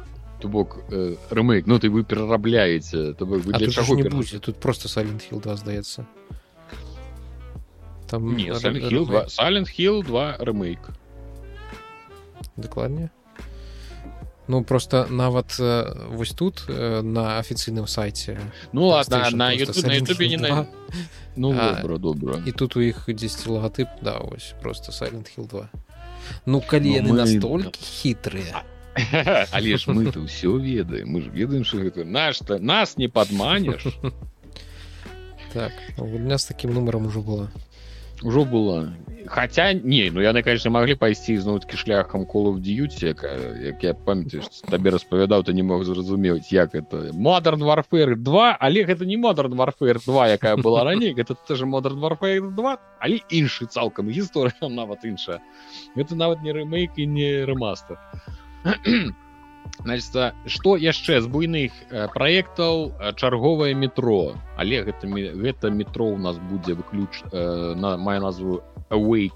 бок э, рэмейк ну ты вы перарабляеце чаго не будзе тут просто салентхил да здаецца. Там не Silent Hill 2 ремейк дакладнее ну просто нават э, вось тут э, на афіцыйным сайце ну ладно на ютубе не на ну добра добра і тут у іх 10 лагатып да вось просто silent hill 2 ну калі яны мы... настолькі хітрыя але ж мы то ўсё ведаем мы ж ведаем что гэта наш то нас не падманеш так гульня з таким нумаром ужо было ўжо было. Хотя не ну яны конечно могли пайсці зноўкі шляхам колу в дьюці як я памятаю табе распавядаў ты не мог зразумець як это. Модерн варфер 2 але гэта не модерн варфер 2 якая была раней это тоже модерн варфер 2 але іншы цалкам гісторыя нават іншая это нават не рэмейк і не рэмастер значит что яшчэ з буйных праектаў чарговае метро? Але гэта гэта метро у нас будзе выключ на маю назву awake,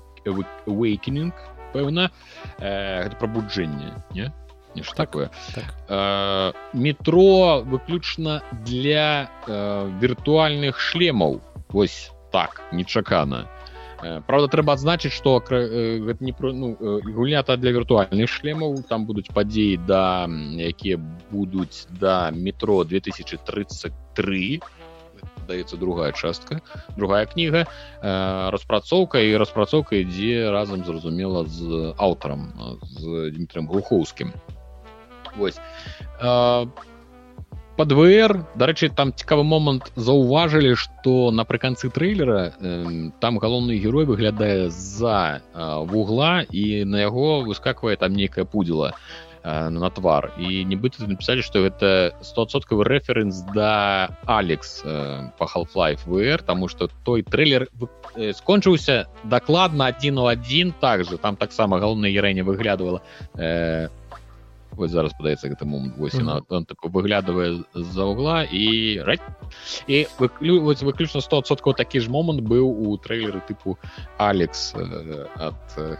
awakening пэўна. Э, пробуджэнне не? Нешта так, такое. так. Э, метро выключна для э, віртуальных шлемаў. Вось так нечакана. э, Праўда трэба адзначыць што э, гэта не про ну, э, гульнята для віртуальных шлемаў там будуць падзеі да якія будуць да метро 2033 даецца другая частка другая кніга э, распрацоўка і распрацоўка ідзе разам зразумела з аўтарам з дмітрием глухоўскім вось э, под вр дарэчы там цікавы момант заўважылі что напрыканцы трейлера э, там галоўны герой выглядае за э, вугла і на яго выскаквае там нейкая пудзіла Э, на твар. І нібыта написали что гэта 100соткавы рэферэнс да алекс э, по half-life vr тому что той трейлер скончыўся дакладна один у один также. Там таксама галоўная гераня выглядывала э, вось зараз падаецца гэта момант вось mm -hmm. так выглядывае з-за угла і і выклю выключна 100соткаў такі ж момант быў у трейлеры тыпу алекс ад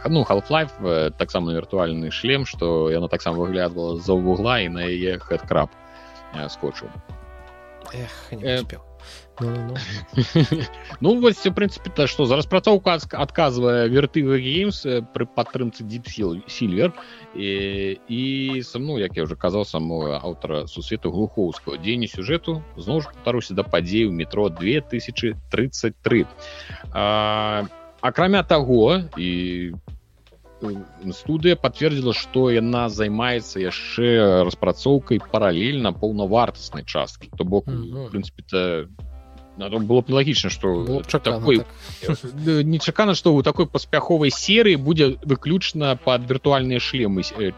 ну half-life таксама віртуальны шлем што яна таксама выглядвала з-за вугла і на яе хэдкраб скотчу Ну, ну, ну. Ну вось в прынцыпе то што за распрацоўка адказвае вертывы геймс пры падтрымцы дипсіл сильвер і, і сам ну як я уже казаў самого аўтара сусвету глухоўского дзеяння сюжэту зноў ж паўтаруся да падзею метро 2033 акрамя таго і студыя подтвердзіла што яна займаецца яшчэ распрацоўкай паралельна паўнавартаснай часткі то бок mm -hmm. прынцыпе то было б лагічна что такой так. нечакана что у такой паспяховай серыі будзе выключна под віртуальныя шлемы э,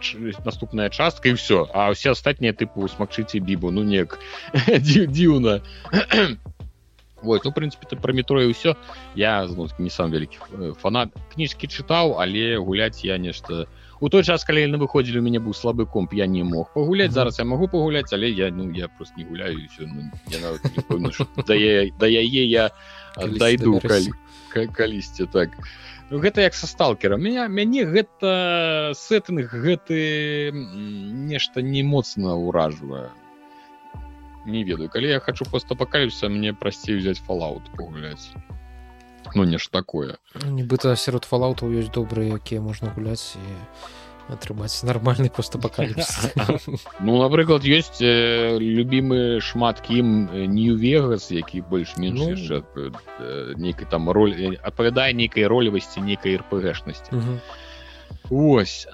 наступная частка і все а все астатнія тыпу смакчыце бібу ну неяк дзіўна вот ну прынцыпе про метро і ўсё я не сам вялікі э, фанат. Кніжкі чытаў але гуляць я нешта не у той час калі яны выходзілі у мяне быў слабы комп я не мог пагуляць зараз я могу пагуляць але я ну я просто не гуляю все ну, да да яе я дайду калі калісьці так. Ну, гэта як са сталкера меня мяне гэта сеттынг гэты нешта не моцна ўражвае. Не ведаю калі я хочу просто пакаюся мне прасцей взять фалаут пагуляць ну нешта такое. Нібыта сярод фалаутаў ёсць добрыя якія можна гуляць і атрымаць нармальны просто бакаліпс ну напрыклад ёсць э, любімы шмат кім new вегас які больш-менш ну... яшчэ э, нейкай там роль э, адпавядае нейкай ролевасці нейкай рпгшнасці ось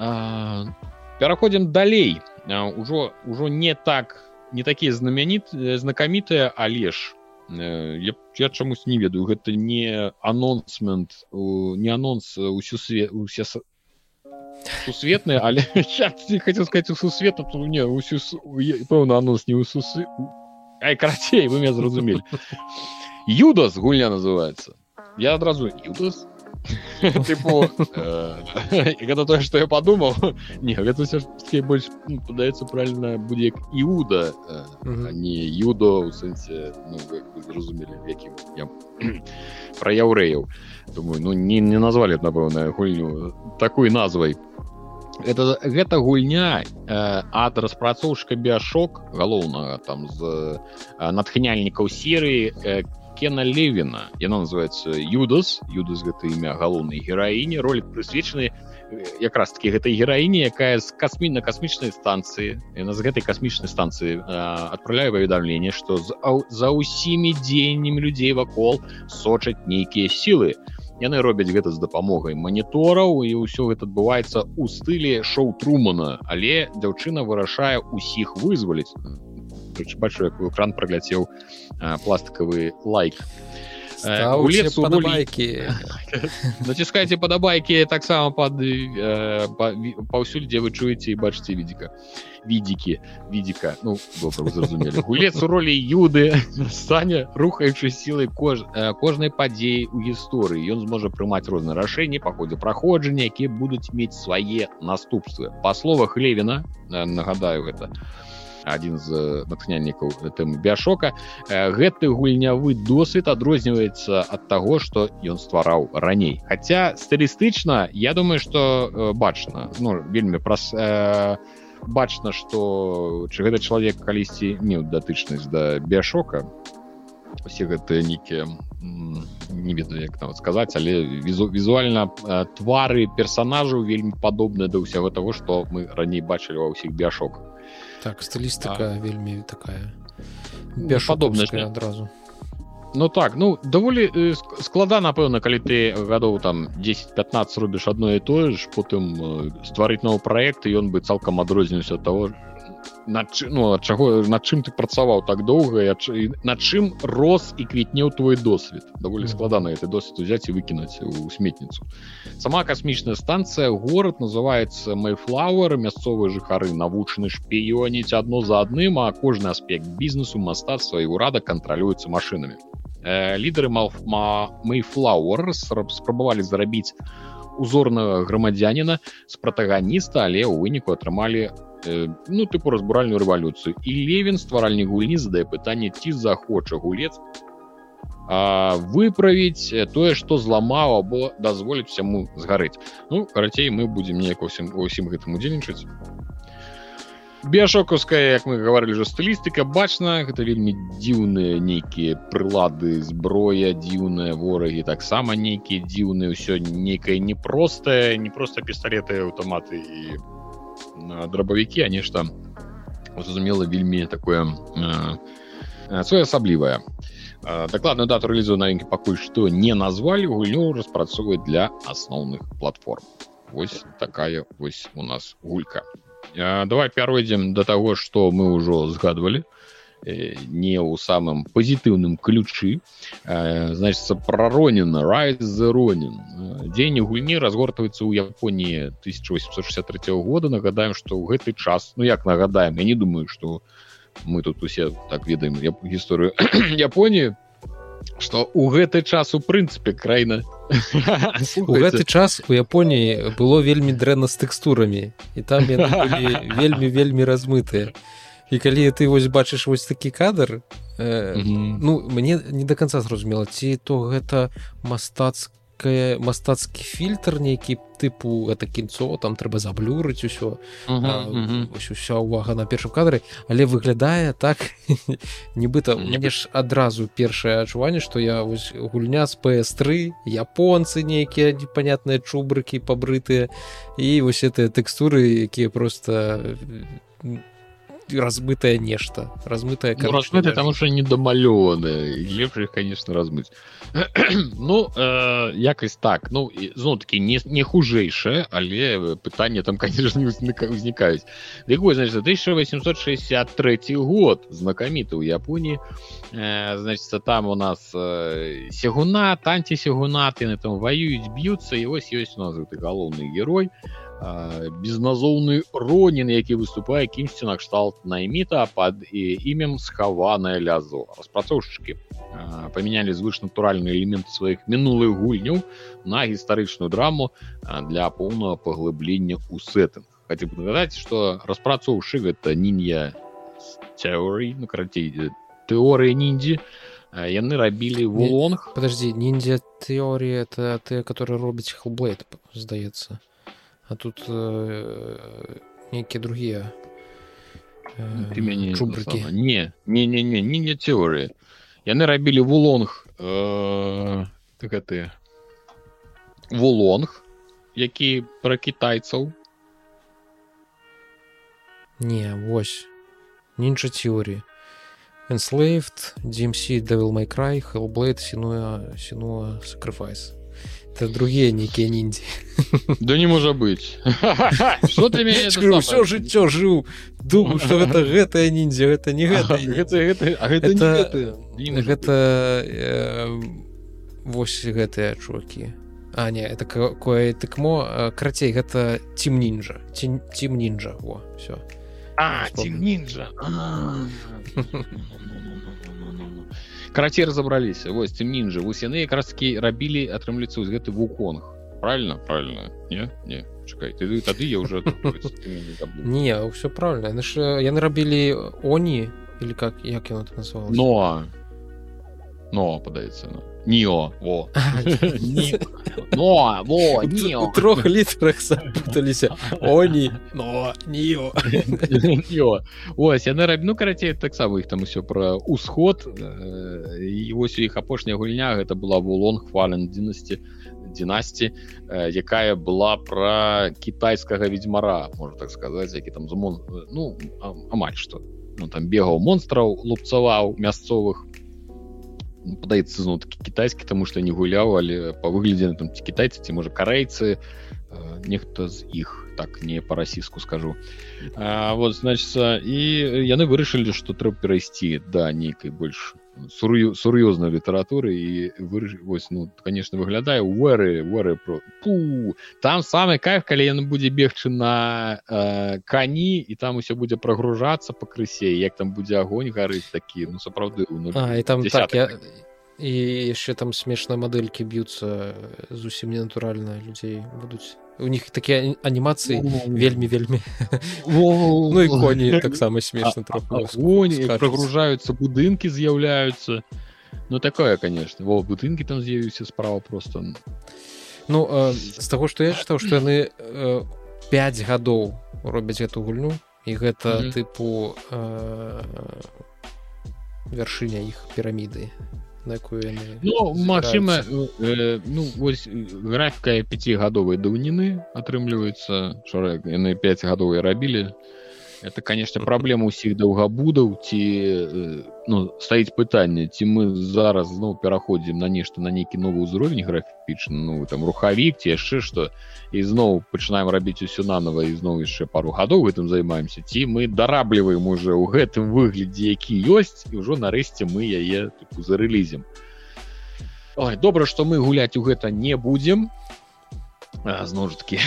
пераходзім далей. Ужо ўжо не так не такія знаменіт знакамітыя але ж я, я чамусь не ведаю гэта не анонсмент не анонс усю свет усе сусветныя але хотел сказать у сусвета то не усю пэўна анонс не у сусы ай карацей вы меня зразумелі юдас гульня называется. Я адразу юдас гэта тое что я подумал. Не гэта все больш ну, падаецца правильно будзе як іуда не юдо у сэнсе ну, зразумелі якім я про яўрэяў думаю ну не не назвалі напэўна гульню такой назвай это гэта гульня э, ад распрацоўшка біашок галоўнага там з э, натхняльнікаў серыі э, кена левина. Яна называется юдас. Юдас гэта імя галоўнай гераіне ролик прысвечаны якраз таки гэтай гераіне якая з касмі на касмічнай станцыі яна з гэтай касмічнай станцыі адпраляе паведамленне што за ўсімі дзеяннямі людзей вакол сочаць нейкія сілы. Яны робяць гэта з дапамогай манітораў і ўсё гэта адбываецца ў стылі шоу трумана але дзяўчына вырашае усіх вызваліць бачу як экран прагляцеў пластикавы лайк падабайкі націскайце падабайкі таксама пад паўсюль дзе вы чуеце і бачыце відзіка відзікі відзіка ну зразумелі гулец у ролі юды стане рухаючы сілай кож кожнай падзеі у гісторыі ён зможа прымаць розныя рашэнні па ходзе праходжання якія будуць мець свае наступствы па словах левіна нагадаю гэта Адзін з натхняльнікаў тэмы бяшока гэты гульнявы досвед адрозніваецца ад таго што ён ствараў раней. Хаця стылістычна я думаю что бачна ну вельмі праз э, бачна что чы гэты чалавек калісьці меў датычнасць да бяшока усе гэтыя нейкія не ведаю як там сказаць але візу візуальна твары персонажаў вельмі падобныя да ўсяго того что мы раней бачылі ва ўсіх бяшоках так стылістыка а... вельмі такая ну, падобная адразу Ну так ну даволі э, склада напэўна калі ты гадоў там 10-15 робіш одно і тое ж потым э, стварыць новы проект і ён бы цалкам адрознівся того над ну, ад чаго над чым ты працаваў так доўга над чым рос і квітнеў твой досвед даволі складана это досвед узяць і выкінуць у сметніцу сама касмічная станцыя горад называется майфлауэр мясцовыя жыхары навучаны шпіёніць адно за адным а кожны аспект бізнесу мастацтва і ўрада кантралюецца машинамі э, лідары майфлауэр спрабавалі зарабіць узорнага грамадзяніна з пратаганіста але ў выніку атрымалі Э, ну тыпу разбуральную рэвалюцыю. І левін стваральнік гульні задае пытанне ці захоча гулец выправіць тое што зламаў або дазволіць яму згарэць. Ну карацей мы будзем неяк усім усім гэтым удзельнічаць. Біяшокаўская як мы гаварылі ўжо стылістыка бачна. Гэта вельмі дзіўныя нейкія прылады зброя дзіўныя ворагі таксама нейкія дзіўныя ўсё нейкае непростае не проста пісталеты аўтаматы і дробавікі а нешта зразумела вельмі такое своеасаблівае дакладную дату рэлізу навінкі пакуль што не назвалі гульню распрацоўваць для асноўных платформ. Вось такая вось у нас гулька. Давай пяройдзем до таго што мы ўжо згадвалі не ў самым пазітыўным ключы. Значится праронена райронен дзень гульні разгортваецца ў Японіі 1863 года. Нагадаем что ў гэты час ну як нагадаем я не думаю что мы тут усе так ведаем гісторыю Японіі что у гэты час у прынцыпе краіна у гэты час у Японіі было вельмі дрэнна з тэкстурамі. І там вельмі вельмі размытыя і калі ты вось бачыш вось такі кадр э, mm -hmm. ну мне не до конца зразумела ці то гэта мастацкая мастацкі фільтр нейкі тыпу это кінцо там трэба заблюрыць усё mm -hmm. ось уся увага на першым кадры але выглядае так нібыта мне ж адразу першае адчуванне што я вось гульня з ps3 японцы нейкія непонятныя чубрыкі пабрытыя і вось гэтыя тэкстуры якія просто размытое нешта размытое ну, размытое потому что недомалёваны лепш конечно размыть ну э, якось так. Ну зно таки не не хужэйшае але пытанне там конечно не узнікаюць якой значит 1863 год. Знакаміты ў японіі э, значится там у нас э, сегуна танці сегунаты на там воююць б'юцца і вось ёсць у нас гэты галоўны герой. а безназоўны ронін які выступае кімсьці накшталт найміта пад імем схаванае лязо распрацоўшчыкі памянялі звышнатуральны элемент сваіх мінулых гульняў на гістарычную драму для поўнага паглыблення ў сеттынг хаця бы нагадаць што распрацоўшы гэта нінья теорый ну карацей тэорыя ніндзі яны рабілі вулонг подожди ніндзя тэорія это ты который робіць хлблейт здаецца а тут э, нейкія другія э, мяне чубрыкі не не не не не не теорыя яны рабілі вулонг э, гэты вулонг які пра кітайцаў не вось нінча теорії enslaved DMC devil my cry hellblade сінуя сінуа sacrifice это другие нейкія ніндзі да не можа быть. Все жыццё жыў думаю что гэта гэтая ніндзя гэта не гэта гэта гэта вось гэтыя чувакі. А не это кое тыкмо карацей гэта цім нінжа цім нінжа во все нінжа карацей разабраліся вось цім нінжа вось яны якраз-кі рабілі атрымліцца з гэты вуконг правильно? Правильно. Не? Не. Чакай ты тады я уже не все правильно. Яны ж яны рабілі они или как як ён назвал? Но но падаецца на Ніо во. Но во у трох літрах запуталіся они но ніо ось яны раб ну карацей таксама іх там усё пра усход і вось у іх апошняя гульня гэта была вулон хвален дзінасці династі якая была про китайскага ведьмара можно так сказать які там замон ну амаль что ну там бегаў монстраў лупцаваў мясцовых падаецца зноў таки кітайскі тому что не гуляў але по выглядзе там ці кітайцы ці можа карейцы нехта з іх так не по-расійску скажу. А, вот значится і яны вырашылі что трэба перайсці да нейкай больш сур'ёзнай літаратуры і вы вось ну конечно выглядае уэры уэры про Пу! там самы кайф калі яны будзе бегчы на э, кані і там усё будзе прагружацца пакрысе як там будзе огоньнь гарыць такі ну сапраўды ну, і там так, я... і яшчэ там смешна мадэлькі б'юцца зусім ненатуральна людзей будуць у них такія анімацыі вельмі вельмі ну і коні таксама смешна прогружаюцца будынкі з'яўляюцца ну такое конечно. Во будынкі там з'явіўся справа просто. Ну э, з таго што я чытаў што яны э, 5 гадоў робяць эту гульню і гэта mm -hmm. тыпу э, вяршыня іх піраміды на якую яны ну, Мачыма э, ну вось графіка пяцігадовай даўніны атрымліваецца яны 5 гадовыя рабілі это конечно праблема ўсіх даўгабудаў ці ну стаіць пытанне ці мы зараз зноў пераходзім на нешта на нейкі новы ўзровень графічны ну там рухавік ці яшчэ што і зноў пачынаем рабіць усё нанова і зноў яшчэ пару гадоў гэтым займаемся ці мы дарабліваем уже ў гэтым выглядзе які ёсць і ўжо нарэшце мы яе зарэлізем Ой, добра што мы гуляць у гэта не будзем зноў ж таки.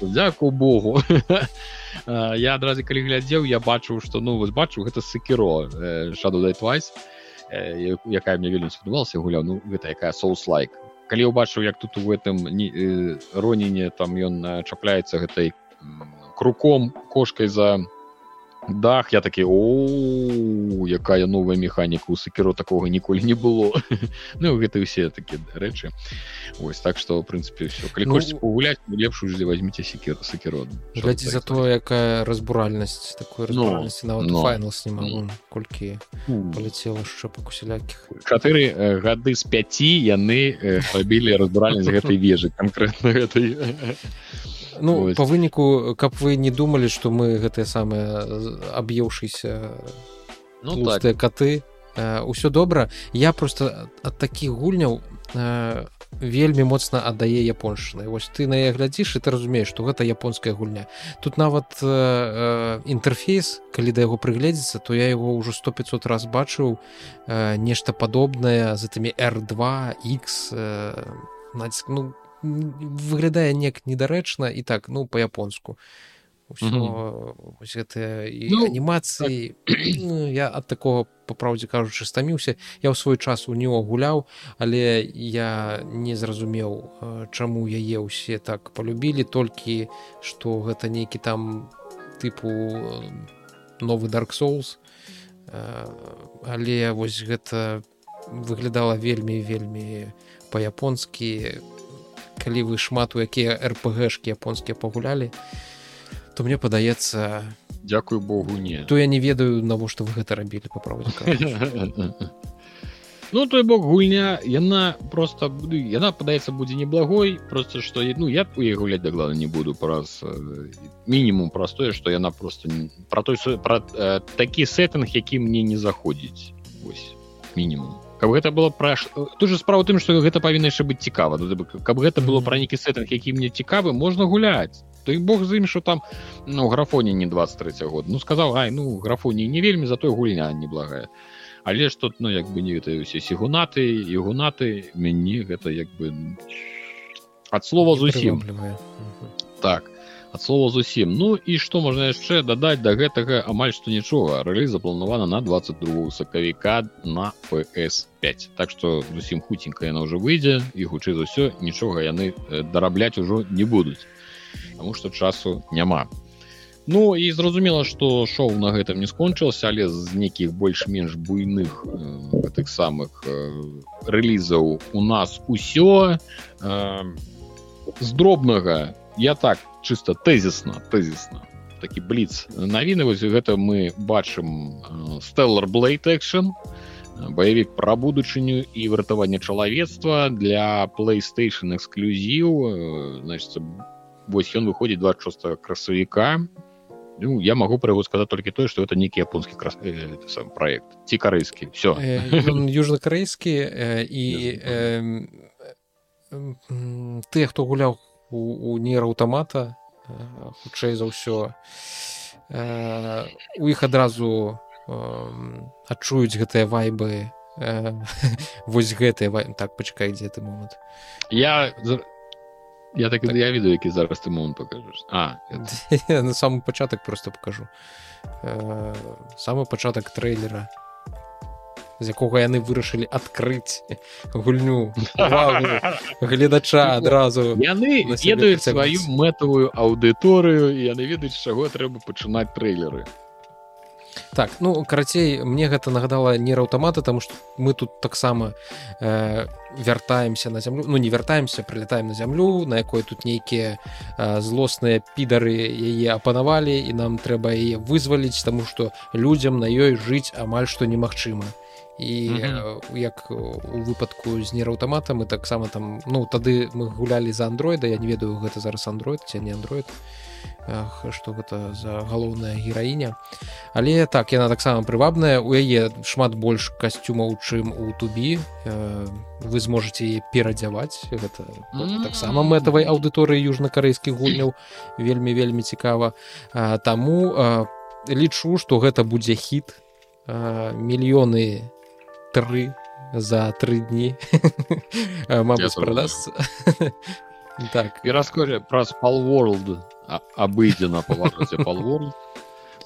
Дякую Богу. Я адразу калі глядзеў я бачыў што ну вось бачу гэта сыкіро шаду дайтвайс якая мне вельмі спадабалася гуляў ну гэта якая соус лайк калі ўбачыў як тут у гэтым роніне там ён чапляецца гэтай круком кошкай за дах я такі о якая новая механіка у сакеру такого ніколі не было ну гэта усе такія рэчы ось так что прынцыпе все калі ну, хочетце пагуляць лепш ужлі возьмите секер сакерод глядзі за то якая разбуральнасць такой файнал сніма колькі полетела яшчэ па кусялякіх чатыры гады з 5 яны э, рабілі разбуральнасць гэтай вежы конкретно гэтай ну Ось. по выніку каб вы не думалі что мы гэтыя самыя аб'еўшыся ну, так. коты ўсё добра я просто ад такіх гульняў вельмі моцна аддае японшчыны вось ты на я глядзіш і ты разумееш что гэта японская гульня тут нават э, інтэрфейс калі да яго прыгледзецца то я его ўжо сто 500 раз бачыў э, нешта падобнае з этими r2 x э, ну выглядае неяк недарэчна і так ну по-японску гэтыя ну, анімацыі. Так. ну, я ад такого по праўдзе кажучы стаміўся. Я ў свой час у него гуляў але я не зразумеў чаму яе ўсе так полюбілі толькі что гэта нейкі там тыпу новы dark souls. Але вось гэта выглядала вельмі вельмі по-японскі калі вы шмат у якія рпгшки японскія пагулялі то мне падаецца Дякую Богу не. то я не ведаю навошта вы гэта рабілі па праву Ну той бок гульня яна просто яна падаецца будзе неблагой просто что ну я у яе гуляць даглада не буду праз мінімум простое что яна просто про той про э, такі сеттынг які мне не заходзіць. Мінімум каб гэта было пра тоже справа тым что гэта павінна яшчэ быць цікава. Каб гэта было пра нейкі сеттынг які мне цікавы можна гуляць. То і бог з ім що там ну графоне не 23 год. Ну сказал ай ну графоне не вельмі за той гульня неблагая але ж тут ну як бы не гэта усе сігунаты і гунаты мяне гэта як бы ад слова зусім. так ад слова зусім. Ну і што можна яшчэ дадаць да гэтага? Амаль што нічога. Рэлі запланавана на 22 сакавіка на ps5 так што зусім хуценька яна ўжо выйдзе і хутчэй за ўсё нічога яны дарабляць ужо не будуць Таму што часу няма. Ну і зразумела што шоу на гэтым не скончылася але з нейкіх больш-менш буйных э, тых самых э, рэлізаў у нас усё. Э, з дробнага я так чыста тэзісна тэзісна такі бліц навіны вось гэта мы бачым стеллар блейт экшн баявік пра будучыню і выратаванне чалавецтва для playstation эксклюзіў значит вось ён выходзіць 26 красавіка Ну, я могу про яго сказаць толькі тое что это нейкі японскі крас... э, сам проект ці карэйскі все южнакарэйскі э, і э, э, тыя хто гуляў у, у нейраўтамата э, хутчэй за ўсё. Э, у іх адразу адчуюць гэтыя вайбы э, вось гэтыя так пачакай дзе ты момант. Я Я так, так. я ведаю які зараз ты момант покажаш. А на самы пачатак просто покажу. Э, самы пачатак трейлера з якога яны вырашылі адкрыць гульню. Гледача адразу яны ведаюць сваю мэтавую аўдыторыю і яны ведаюць чаго трэба пачынаць трейлеры. Так ну карацей мне гэта нагадала нейраўтамата тому что мы тут таксама э, вяртаемся на зямлю ну не вяртаемся прилетаем на зямлю на якой тут нейкія э, злосныя підары яе апанавалі і нам трэба яе вызваліць тому что людзям на ёй жыць амаль што немагчыма і mm -hmm. як у выпадку з нейраўтамата мы таксама там ну тады мы гулялі за андроида я не ведаю гэта зараз андроид ці не андроид что гэта за галоўная гераіня. Але так яна таксама прывабная у яе шмат больш касцюмаў чым у тубі вы зможаце перадзяваць. Гэта mm -hmm. таксама мэтавай аўдыторыі южнакарэйскіх гульняў. Вельмі вельмі цікава. Таму лічу што гэта будзе хіт. Мільёны тры за тры дні. Мабыць прадаст так. І раскажа праз палворлд абыдзена паважаце палворлд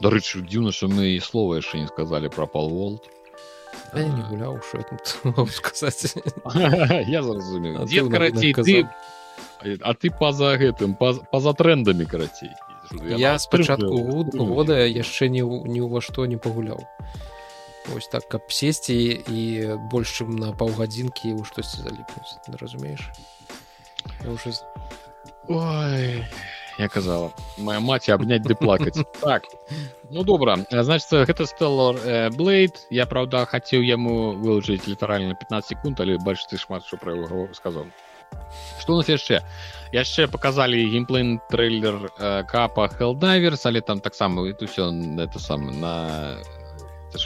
дарэчы дзіўна що мы і слова яшчэ не сказалі про палволд не гуляў сказаць я зразумеў карацей а ты па-за гэтым па-за трендамі карацей я спачатку года яшчэ не ні ўва што не пагуляў ось так каб сесці і больш чым на паўгадзінкі у штосьці заліпнуць разумееш уже ой я казала моя маці абняць ды плакаць так ну добра значит гэта стеллар блейд я правда хацеў яму вылучыць літаральна 15 секунд але больш ты шмат що пра яго сказаў что у нас яшчэ яшчэ показалі геймплейн трейлер капа хелдайверс але там таксама это все это сам на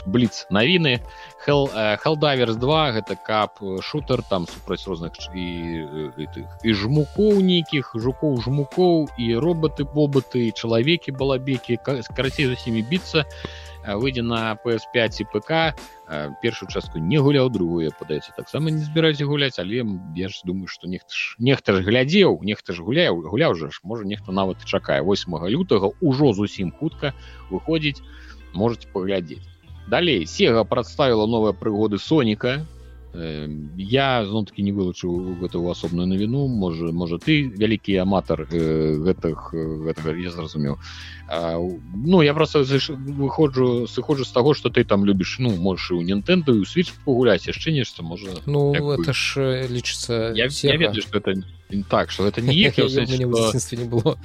бліц навіны хелдайверс 2 гэта кап шутер там супраць розных і і жмукоў нейкіх жукоў жмукоў і роботы побыты чалавекі балабекі карацей з усімі біцца выйдзе на ps5 і ПК першую частку не гуляў другую падаецца таксама не збіраюся гуляць але я ж думаю что нехта ж нехта ж глядзеў нехта ж гуляў гуляў жа ж можа нехта нават чакае. 8 лютага ўжо зусім хутка выходзіць можете паглядзець далей сега прадставіла новыя прыгоды соніка. Э, я зно-таки не вылучыў гэтую асобную навіну. Можа можа ты вялікі аматар э, гэтых гэтага я зразумеў. Ну я просто выходжу сыходжу з таго что ты там любіш ну можешь у нінтэнду у свіч пагуляць яшчэ нешта можа ну это ж лічыцца я, я ведаю что это так что это не не было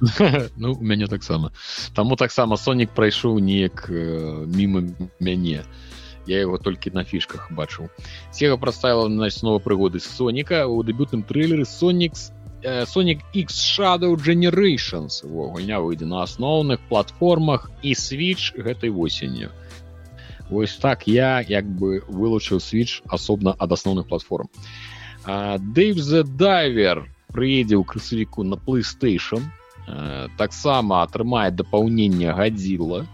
ну у мяне таксама таму таксама сонік прайшоў неяк э, мімо мяне я его толькі на фішках бачыў сега праставіла на снова прыгоды соніка у дэбютным трейлеры сонікс Sonic X Shadow Generations. Гульня выйдзе на асноўных платформах і switch гэтай восенню Вось так я як бы вылучыў switch асобна ад асноўных платформ. Dave the Diver прыедзе ў красавіку на PlayStation таксама атрымае дапаўненне гадзіла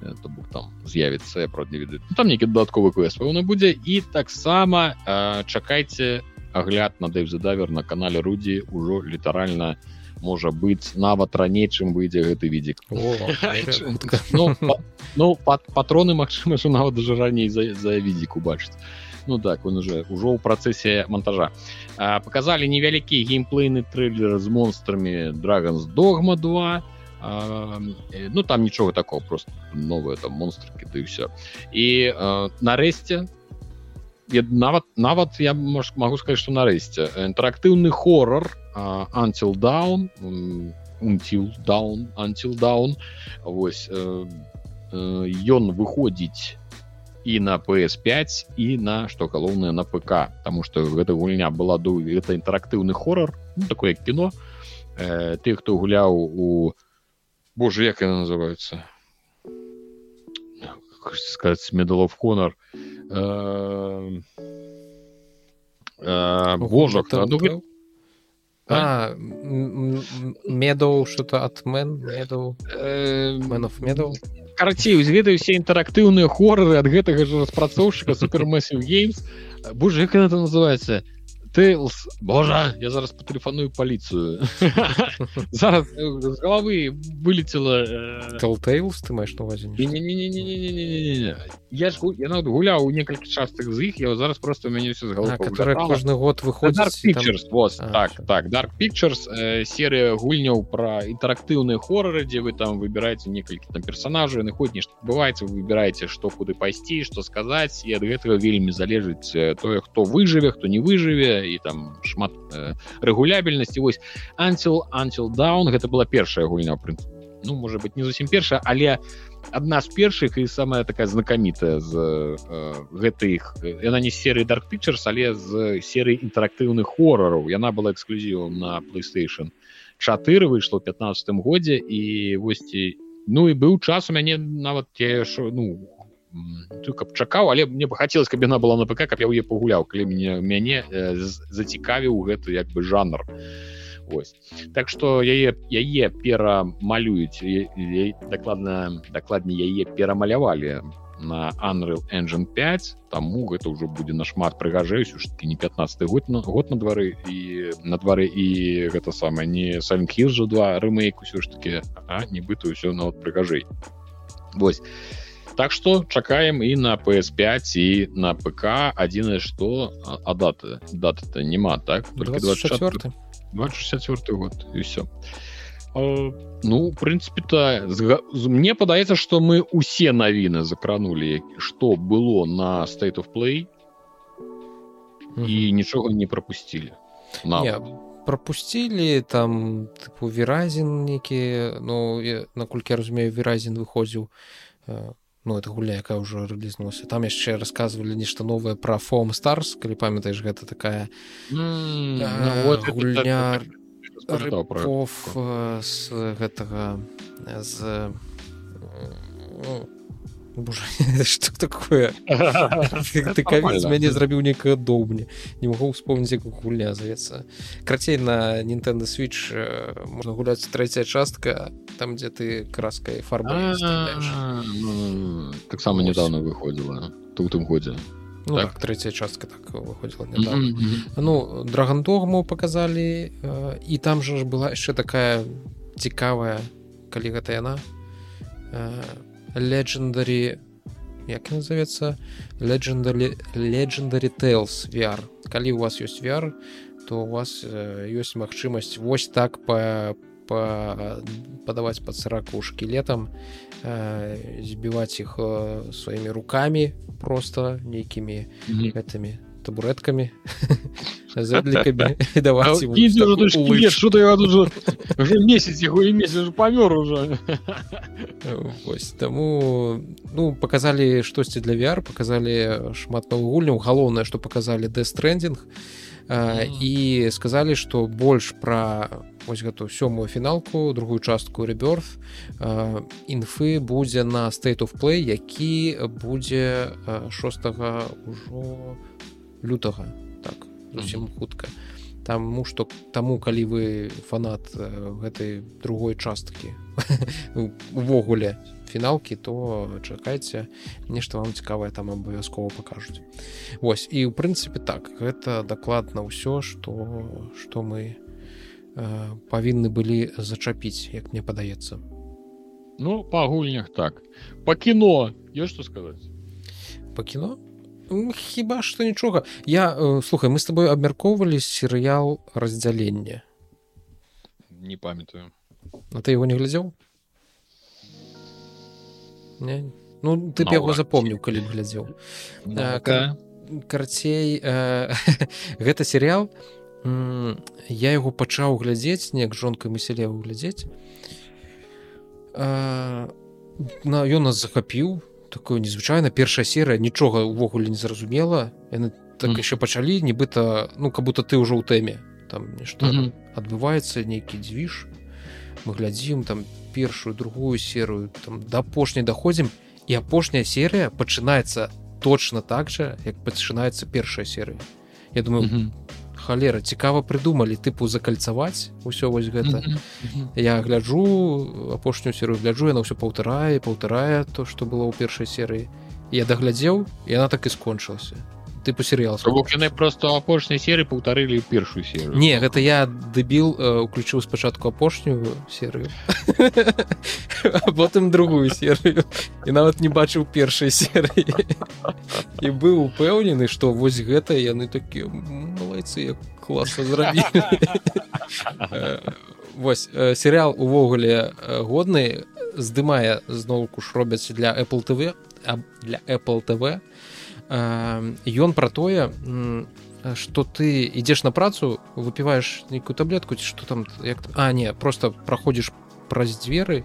то бок там з'явіцца ведаю ну, там нейкі дадатковы квест пэўна будзе. І таксама чакайце агляд на дэвзадавер на канале рудзі ўжо літаральна можа быць нават раней чым выйдзе гэты відзік. Ну, ну патроны Мачыма що нават даже раней за, за відзіку бачыць ну так он уже ўжо ў працэсе монтажа. Показалі невялікі геймплейны трейлер з монстрамі драгонс догма 2 а, ну там нічога такого просто новые там монстрки ты все і нарэшце нават нават я мож, могу сказать что нарэшце інтэрактыўны хоррор антил даун унтил даун антил даун восьось ён выходзіць і на PS5 і на што галоўнае на ПК Таму што гэта гульня была ду гэта інтэрактыўны хоррор ну, такое кіно э, ты хто гуляў у Боже як яна называется? Сказать медалов хонор божах медоў что-то от мен медоў медоў карацей зведаю все інтэрактыўныя хорары ад гэтага ж распрацоўшчыка супермэсів геймс Боже як это называется Тейлз Божа я зараз патэлефаную паліцыю зараз з головы вылетела Тейлз ты маеш на увазе я ж я нават гуляў у некалькі частых з іх я зараз просто у мяне все з кожны год выходзіць так так dark pictures серыя гульняў пра інтэрактыўныя хорары дзе вы там выбіраеце некалькі там персонажаў на хоть нешта бываеце вы выбіраеце што куды пайсці што сказаць і ад гэтага вельмі залежыць тое хто выжыве хто не выжыве і там шмат э, рэгулябельнасці. Вось антил антил даун гэта была першая гульня прынцып ну можа быть не зусім першая але адна з першых і самая такая знакамітая з э, гэтых яна не серыі dark pictures але з серыі інтэрактыўных хорараў. Яна была эксклюзівам на playstation 4 выйшла ў 15 годзе і восьці ну і быў час у мяне нават те ну ты каб чакаў але мне бы хацелось каб яна была на ПК каб я яе пагуляў калі мяне мяне э, зацікавіў гэты як бы жанр. Ось так что яе яе перамалююць дакладна дакладней яе перамалявалі на Unreal engine 5 таму гэта ўжо будзе нашмат прыгажэюсь таки не 15 год на год на двары і на двары і гэта самае не самхі жа два рымейк усё ж таки а нібыта ўсё нават прыгажэй. Восьось так что чакаем і на PS5 і на ПК адзінае что а даты даты то няма так? 24 24 год і все ну прынцыпе то мне падаецца что мы усе навіны закранули что было на state of play. І нічога не пропустили. На пропустили там тыпу веразін некі ну наколькі я разумею веразін выходзіў ну это гуля якая ўжо рэлізнулася там яшчэ рассказывалі нешта новае пра фом старс калі памятаеш гэта такая гульня з гэтага з что такое? Мяне зрабіў некае доўбне не могу вспомніць як гульня завецца крацей на Nintendo switch можна гуляць трэцяя частка там дзе ты краскай фарба таксама недавно выходзіла тут тым годзе Ну, так? так третья частка так выходила mm -hmm. ну драгандогму показалі і там же ж была яшчэ такая цікавая калі гэта яна legendary як назовецца legendary legendary tales VR калі у вас ёсць VR то у вас ёсць магчымасць вось так по па, падаваць пад сраку шкілетам збіваць іх сваімі руками просто нейкімі гэтымі табуретками месяц яго месяц памёр уже. Ось таму ну показалі штосьці для VR показалі шмат новых гульняў галоўнае што показалі дэстрендинг і сказалі што больш пра ось гэту сёмую фіналку другую частку рэбёрф інфы будзе на state of play які будзе 6 ўжо лютага так зусім хутка. Таму што таму калі вы фанат гэтай другой часткі увогуле фіналкі то чакайце нешта вам цікавае там абавязкова пакажуць. Вось і ў прынцыпе так гэта дакладна ўсё што што мы э, павінны былі зачапіць як мне падаецца. Ну па гульнях так. Па кіно ёсць што сказаць? Па кіно хіба што нічога. Я э, слухай мы с тобой абмяркоўвалі серыял раздзялення не памятаю. А ты его не глядзеў? Не? ну ты б яго запомніў калі б глядзеў. Карацей э, гэта серыял я яго пачаў глядзець неяк жонкай мы селе глядзець. На ён нас захапіў такое незвычайна першая серыя нічога ўвогуле не зразумела. Яны так еще пачалі нібыта ну как будто ты ўжо ў тэме там нешта адбываецца нейкі дзвіж мы глядзім там першую другую серыю там да апошняй даходзім і апошняя серыя пачынаецца точно так жа як пачынаецца першая серыя я думаю mm -hmm. Халера цікава прыдумалі тыпу закальцаваць усё вось гэта. Mm -hmm. я гляджу апошнюю серыю гляджу яна ўсё паўтарае паўтарае то што было ў першай серыі. Я даглядзеў яна так і скончылася тыпу серыял яны просто апошняй серы паўтарылі першую серыю не гэта я дэбіл уключыў спачатку апошнюю серыю потым другую серыю і нават не бачыў першай серыі. І быў упэўнены што вось гэта яны такія малайцы класна зрабілі вось серыал увогуле годны здымае зноўку ж робяць для apple tv для apple tv ён пра тое что ты ідзеш на працу выпіваешь нейкую таблетку ці что там як а не просто праходзіш праз дзверы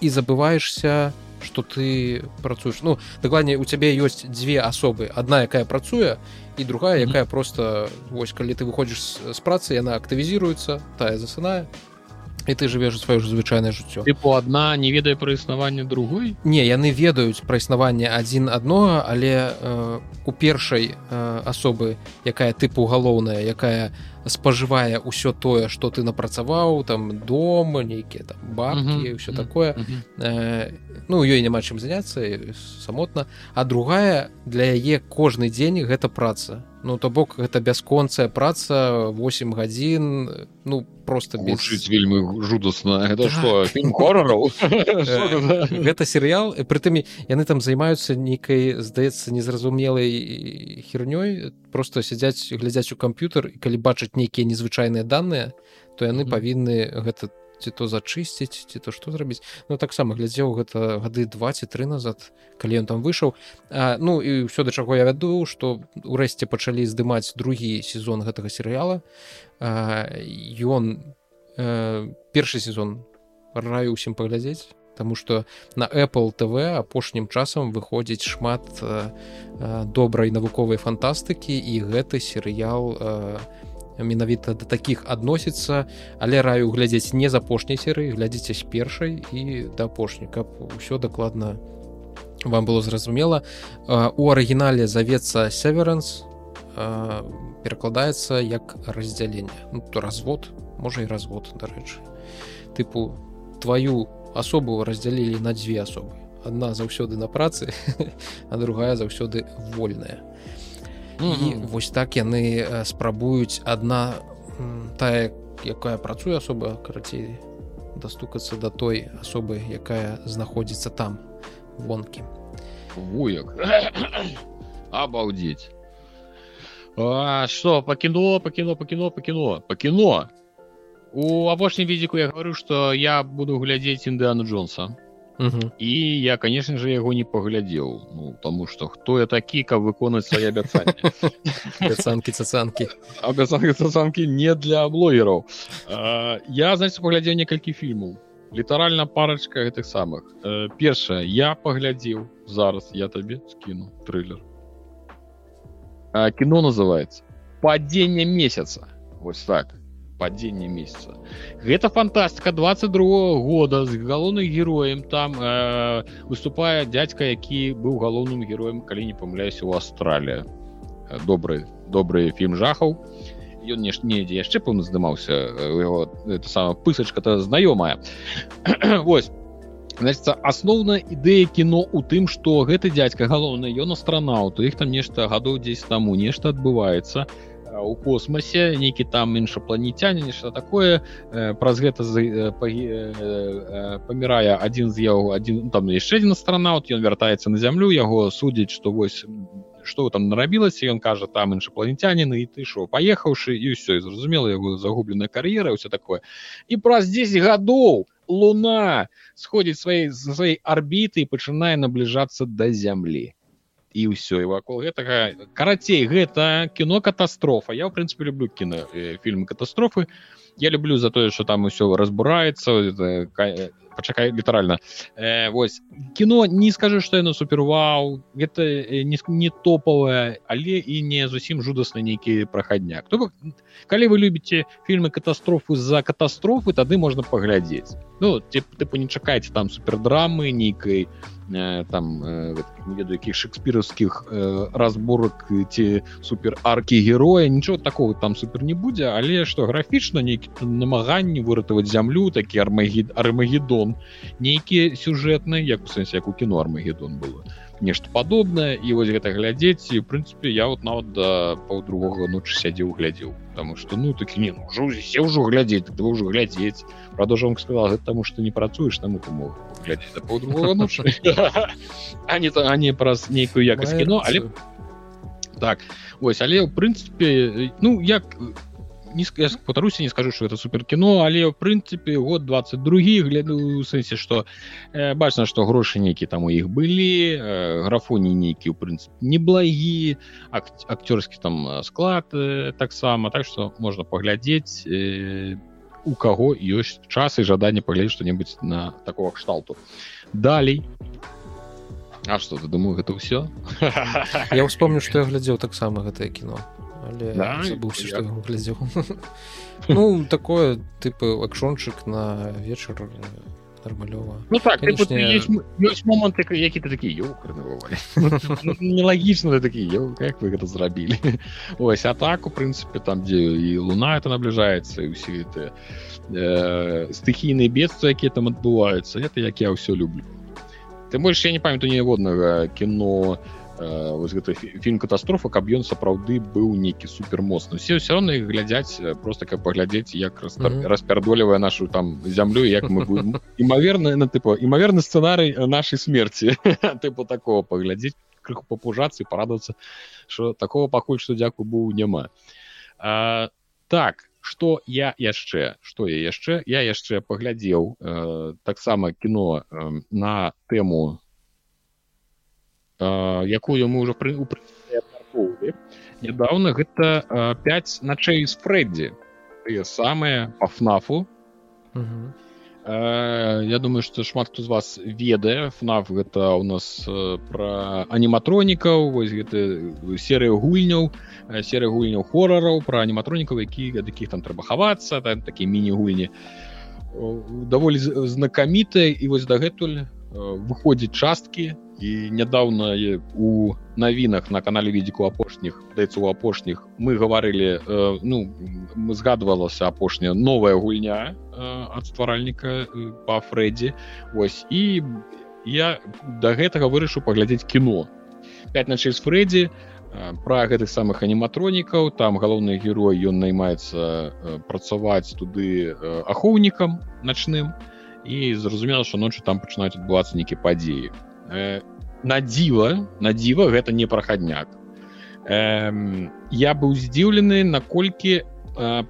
і забываешься что ты працуеш ну дакладней у цябе ёсць дзве асобы одна якая працуе і другая якая просто вось калі ты выходзіш з працы яна актывізіруецца тая засынае і ты жывеш сваё ж звычайнае жыццё тыпу адна не ведае пра існаванне другой не яны ведаюць пра існаванне адзін аднога але э, у першай э, асобы якая тыпу галоўная якая спажывае ўсё тое што ты напрацаваў там дома нейкія там банкі ўсё такое. Э, ну ёй няма чым заняцца самотна. А другая для яе кожны дзень гэта праца. Ну то бок гэта бясконцая праца 8 гадзін ну просто бежыць вельмі жудасна. Гэта что хоррораў гэта? серыял прытымі яны там займаюцца нейкай здаецца незразумелай хернёй просто сядзяць глядзяць у камп'ютар і калі бачаць нейкія незвычайныя даныя то яны павінны гэта ці то зачысціць ці то што зрабіць. Ну таксама глядзеў гэта гады 23 назад калі ён там выйшаў. А, ну і ўсё да чаго я вяду што урэшце пачалі здымаць другі сезон гэтага серыяла. Ён э, першы сезон раю усім паглядзець Таму што на Apple TV апошнім часам выходзіць шмат э, добрай навуковай фантастыкі і гэты серыял э, менавіта да такіх адносіцца. Але раю глядзець не з апошняй серыі глядзіце з першай і да апошняй каб усё дакладна вам было зразумела. У арыгінале завецца северанс перакладаецца як раздзяленне ну, то развод можа і развод дарэчы. Тыпу твою асобу раздзялілі на дзве асобы адна заўсёды на працы а другая заўсёды вольная. І вось так яны спрабуюць адна тая якая працуе асоба карацей дастукацца да той асобы якая знаходзіцца там вонкі вуяк абалдзець что па кіно па кіно па кіно па кіно па кіно у апошнім відзіку я говорю что я буду глядзець індыану джонса. І я конечно же яго не паглядзеў ну тому что хто я такі каб выконаць свае абяцанкі цацанкі абяцанкі цацанкі не для блогераў я значит паглядзеў некалькі фільмаў літаральна парачка гэтых самых. Першае я паглядзеў зараз я табе скіну трылер кіно называется падзенне месяца вось так падзенне месяца гэта фантастыка 22 -го года з галоўным героем. Там э, выступае дядзька які быў галоўным героем калі не памыляюся у Аўстралія добры добры фільм жахаў. Ён нешта недзе яшчэ пэўна здымаўся яго это сама пысачка то знаёмая. Вось. Значит асноўная ідэя кіно у тым што гэты дядзька галоўны ён астранаўт іх там нешта гадоў 10 таму нешта адбываецца у космосе нейкі там іншапланетяне нешта такое. Праз гэта памірае адзін з яго адзін там яшчэ адзін астранаўт ён вяртаецца на зямлю яго судзіць што вось что там нарабілася ён кажа там іншапланетяніны і ты що паехаўшы і ўсё зразумела яго загубленая кар'ера ўсё такое. І праз 10 гадоў луна сходзіць сваей за сваёй арбіты і пачынае набліжацца да зямлі і ўсё і вакол гэтага карацей гэта кіно катастрофа. Я в прынцыпе люблю кіно фільмы катастрофы. Я люблю за тое что там усё разбураецца пачакай літаральна э, вось кіно не скажу что яно суперваў гэта не, не топавая але і не зусім жудасны нейкі прахадняк то калі вы любіце фільмы катастрофы за катастрофы тады можна паглядзець ну тыпу не чакаеце там супердрамы нейкай э, там э, ведаю якіх шекспіраўскіх э, разборак ці супер аркі героя нічого такого там супер не будзе але што графічна нейкі намаганні выратаваць зямлю такі армагід армагеддон нейкі сюжэтны як у сэнсе як у кіно армагеддон было нешта падобнае і вось гэта глядзець і в прынцыпе я вот нават да паўдругога ночы сядзеў глядзеў. Потому что ну такі не ну, ўжо все ўжо глядзець ты ўжо глядзець. Продолжам сказал гэта таму что не працуеш там ты мог глядзець да паўдругога ночы а не то не праз нейкую якасць кіно але так ось але ў прынцыпе ну як не патаруся не скажу что это супер кіно але в прынцыпе год 22 гляду у сэнсе что э, бачна что грошы нейкі там у іх былі э, графоні нейкі у прынцыпе неблагі ак акцёрскі там склад э, таксама так что можна паглядзець э, у каго ёсць час і жаданне паглядзець что-небудзь на такого кшталту. Далей. А что ты думаю гэта ўсё я вспомню что я глядзеў таксама гэтае кіно але да, забыўся што глядзеў ну такое тыпы акшончык на вечар нармалёва ну так Конечно... ёсць, ёсць момант які ты такі нелагічна такі как вы гэта зрабілі ось а так у прынцыпе там дзе і луна это набліжаецца і ўсе это э, стыхійныя бедства якія там адбываюцца это як я ўсё люблю. Ты больш я не памятаю ніводнага кіно на Э, вось гэты фільм катастрофа каб ён сапраўды быў нейкі супермоцны все все равно их глядзяць э, просто как паглядзець як распер... mm -hmm. распярдолевая нашу там зямлю як мы будем імаверна на тыпу імаверны сцэнарый нашай смерти. Тыпу такого паглядзець крыху папужацца і парадавацца что такого пакуль что дзяку быў няма а, так что я яшчэ что я яшчэ я яшчэ паглядзеў э, таксама кіно э, на тэму якую мы уже пры недавно гэта 5 начэй з фреддзі тыя самыя по фнафу. Я думаю что шмат хто з вас ведае фнаф гэта у нас про аніматронікаў вось гэты серыя гульняў серыя гульняў хорараў про аніматронікаў які якіх там трэба хавацца там такія міні-гульні. Даволі знакамітыя і вось дагэтуль выходзіць часткі і нядаўна у навінах на канале відзіку апошніх даецца у апошніх мы гаварылі э, ну згадвалася апошняя новая гульня э, ад стваральніка э, па фрэддзі ось. І я да гэтага вырашыў паглядзець кіно. 5 начэй з фрэддзі пра гэтых самых аніматронікаў. Там галоўны герой ён наймаецца працаваць туды ахоўнікам начным. І зразумела што ночы там пачынаюць адбывацца нейкія падзеі на дзіва на дзіва гэта не прахадняк э, я быў здзіўлены наколькі э,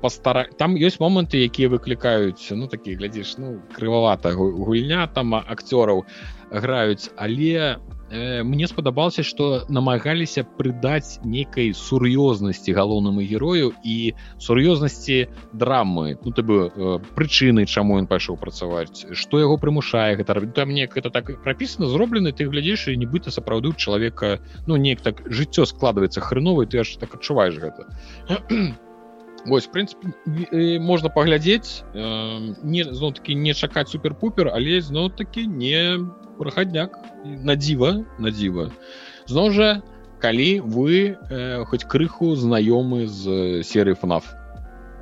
пастара там ёсць моманты якія выклікаюць ну такі глядзіш ну крывавата гульня там акцёраў граюць але э, мне спадабалася что намагаліся прыдаць нейкай сур'ёзнасці галоўнаму герою і сур'ёзнасці драмы. Ну ты бы э, прычыны чаму ён пайшоў працаваць что яго прымушае гэта там мне это так прапісана зроблены ты глядзіш і нібыта сапраўды чалавека ну неяк так жыццё складваецца хреновай ты аж так адчуваеш гэта Вось прынцыпе можна паглядзець э, не зноў таки не чакаць супер-пупер але зноў таки не прахадняк на дзіва на дзіва зноў жа калі вы э, хоць крыху знаёмы з серыі фнаф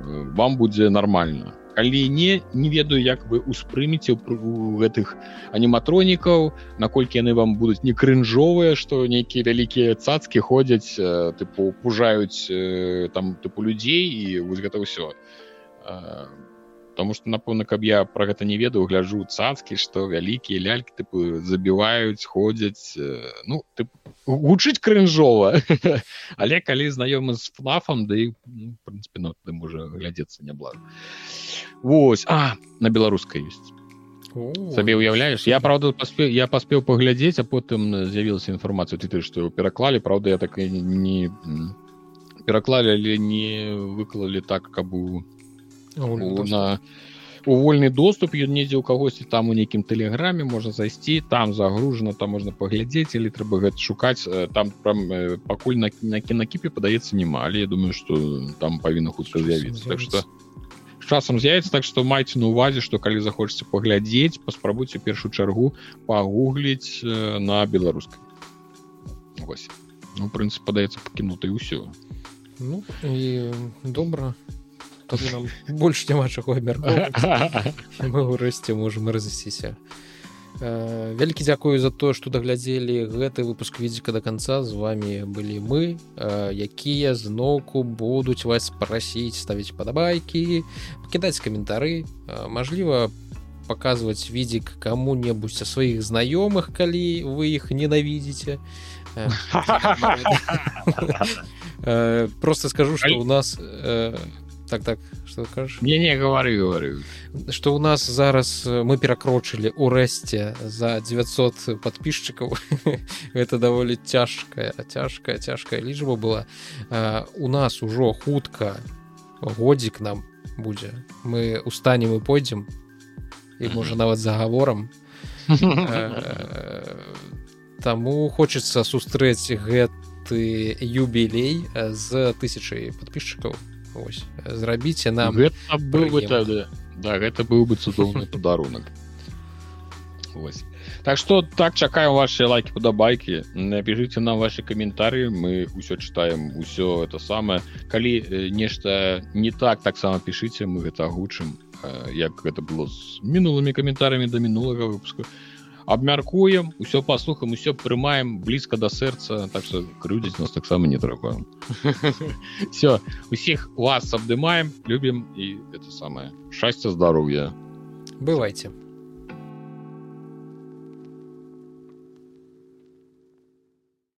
вам будзе нормально калі не не ведаю як вы успрымеце у гэтых аніматронікаў наколькі яны вам будуць не крынжовыя што нейкія вялікія цацкі ходзяць тыпу пужаюць там тыпу людзей і вось гэта ўсё Таму што напэўна каб я пра гэта не ведаю гляджу цацкі што вялікія лялькі тыпу забіваюць ходзяць ну ты гучыць крынжова але калі знаёмы з фнафам да і ну, прынпе ну, ты можа глядзецца нябла Вось а на беларускай ёсць сабе уяўляеш я правда паспеў я паспеў паглядзець а потым з'явілася інфармацыя ты ты што пераклалі Праўда я так не пераклалі але не выклалі так каб у на у вольны доступ. ён недзе ў кагосьці там у нейкім тэлеграме можна зайсці там загружана там можна паглядзець или трэба гэта шукаць там прям пакуль на, на кінакіпе падаецца нема але я думаю что там павінна хутка з'явіцца. Так что часам з'явіцца так что майце на увазе что калі захочаце паглядзець паспрабуйце першую чаргу пагугліць на беларускай. Ну прынцып падаецца пакінуты ўсё. Ну, і добра нам больш няма чаго мы ўрэшце можем разысціся вялікі дзякую за то что даглядзелі гэты выпуск відзіка до конца з вами былі мы якія зноўку будуць вас прасіць ставіць падабайкі пакідаць каментары Мажліва показывать відзік кому-небудзь са сваіх знаёмых калі вы іх ненавідзіце просто скажу что у нас так так что кажешь не не говорю говорю что у нас зараз э, мы перакрочылі у рэсце за 900 подписчиков. Это даволі цяжкая цяжкая цяжкая лічба была. У нас ужо хутка годзік нам будзе мы устанем і пойдзем і можа нават заговорам Таму хочется сустрэць гэты юбілей з тысячай подписчиков ось. Зрабіце нам гэта быў бы тады. Да гэта быў бы цудоўны падарунак. Ось. Так что так чакаем ваши лайки падабайки напишите нам ваши каментары мы ўсё читаем усё это самое калі нешта не так таксама пішыце. Мы гэта агучым як гэта было з мінулымі каментарамі до мінулага выпуску абмяркуем усё паслухаем усё прымаем блізка да сэрца так что крыўдзіць нас таксама не трэба все усіх вас абдымаем любім і это самае шчасця здароўя бывайце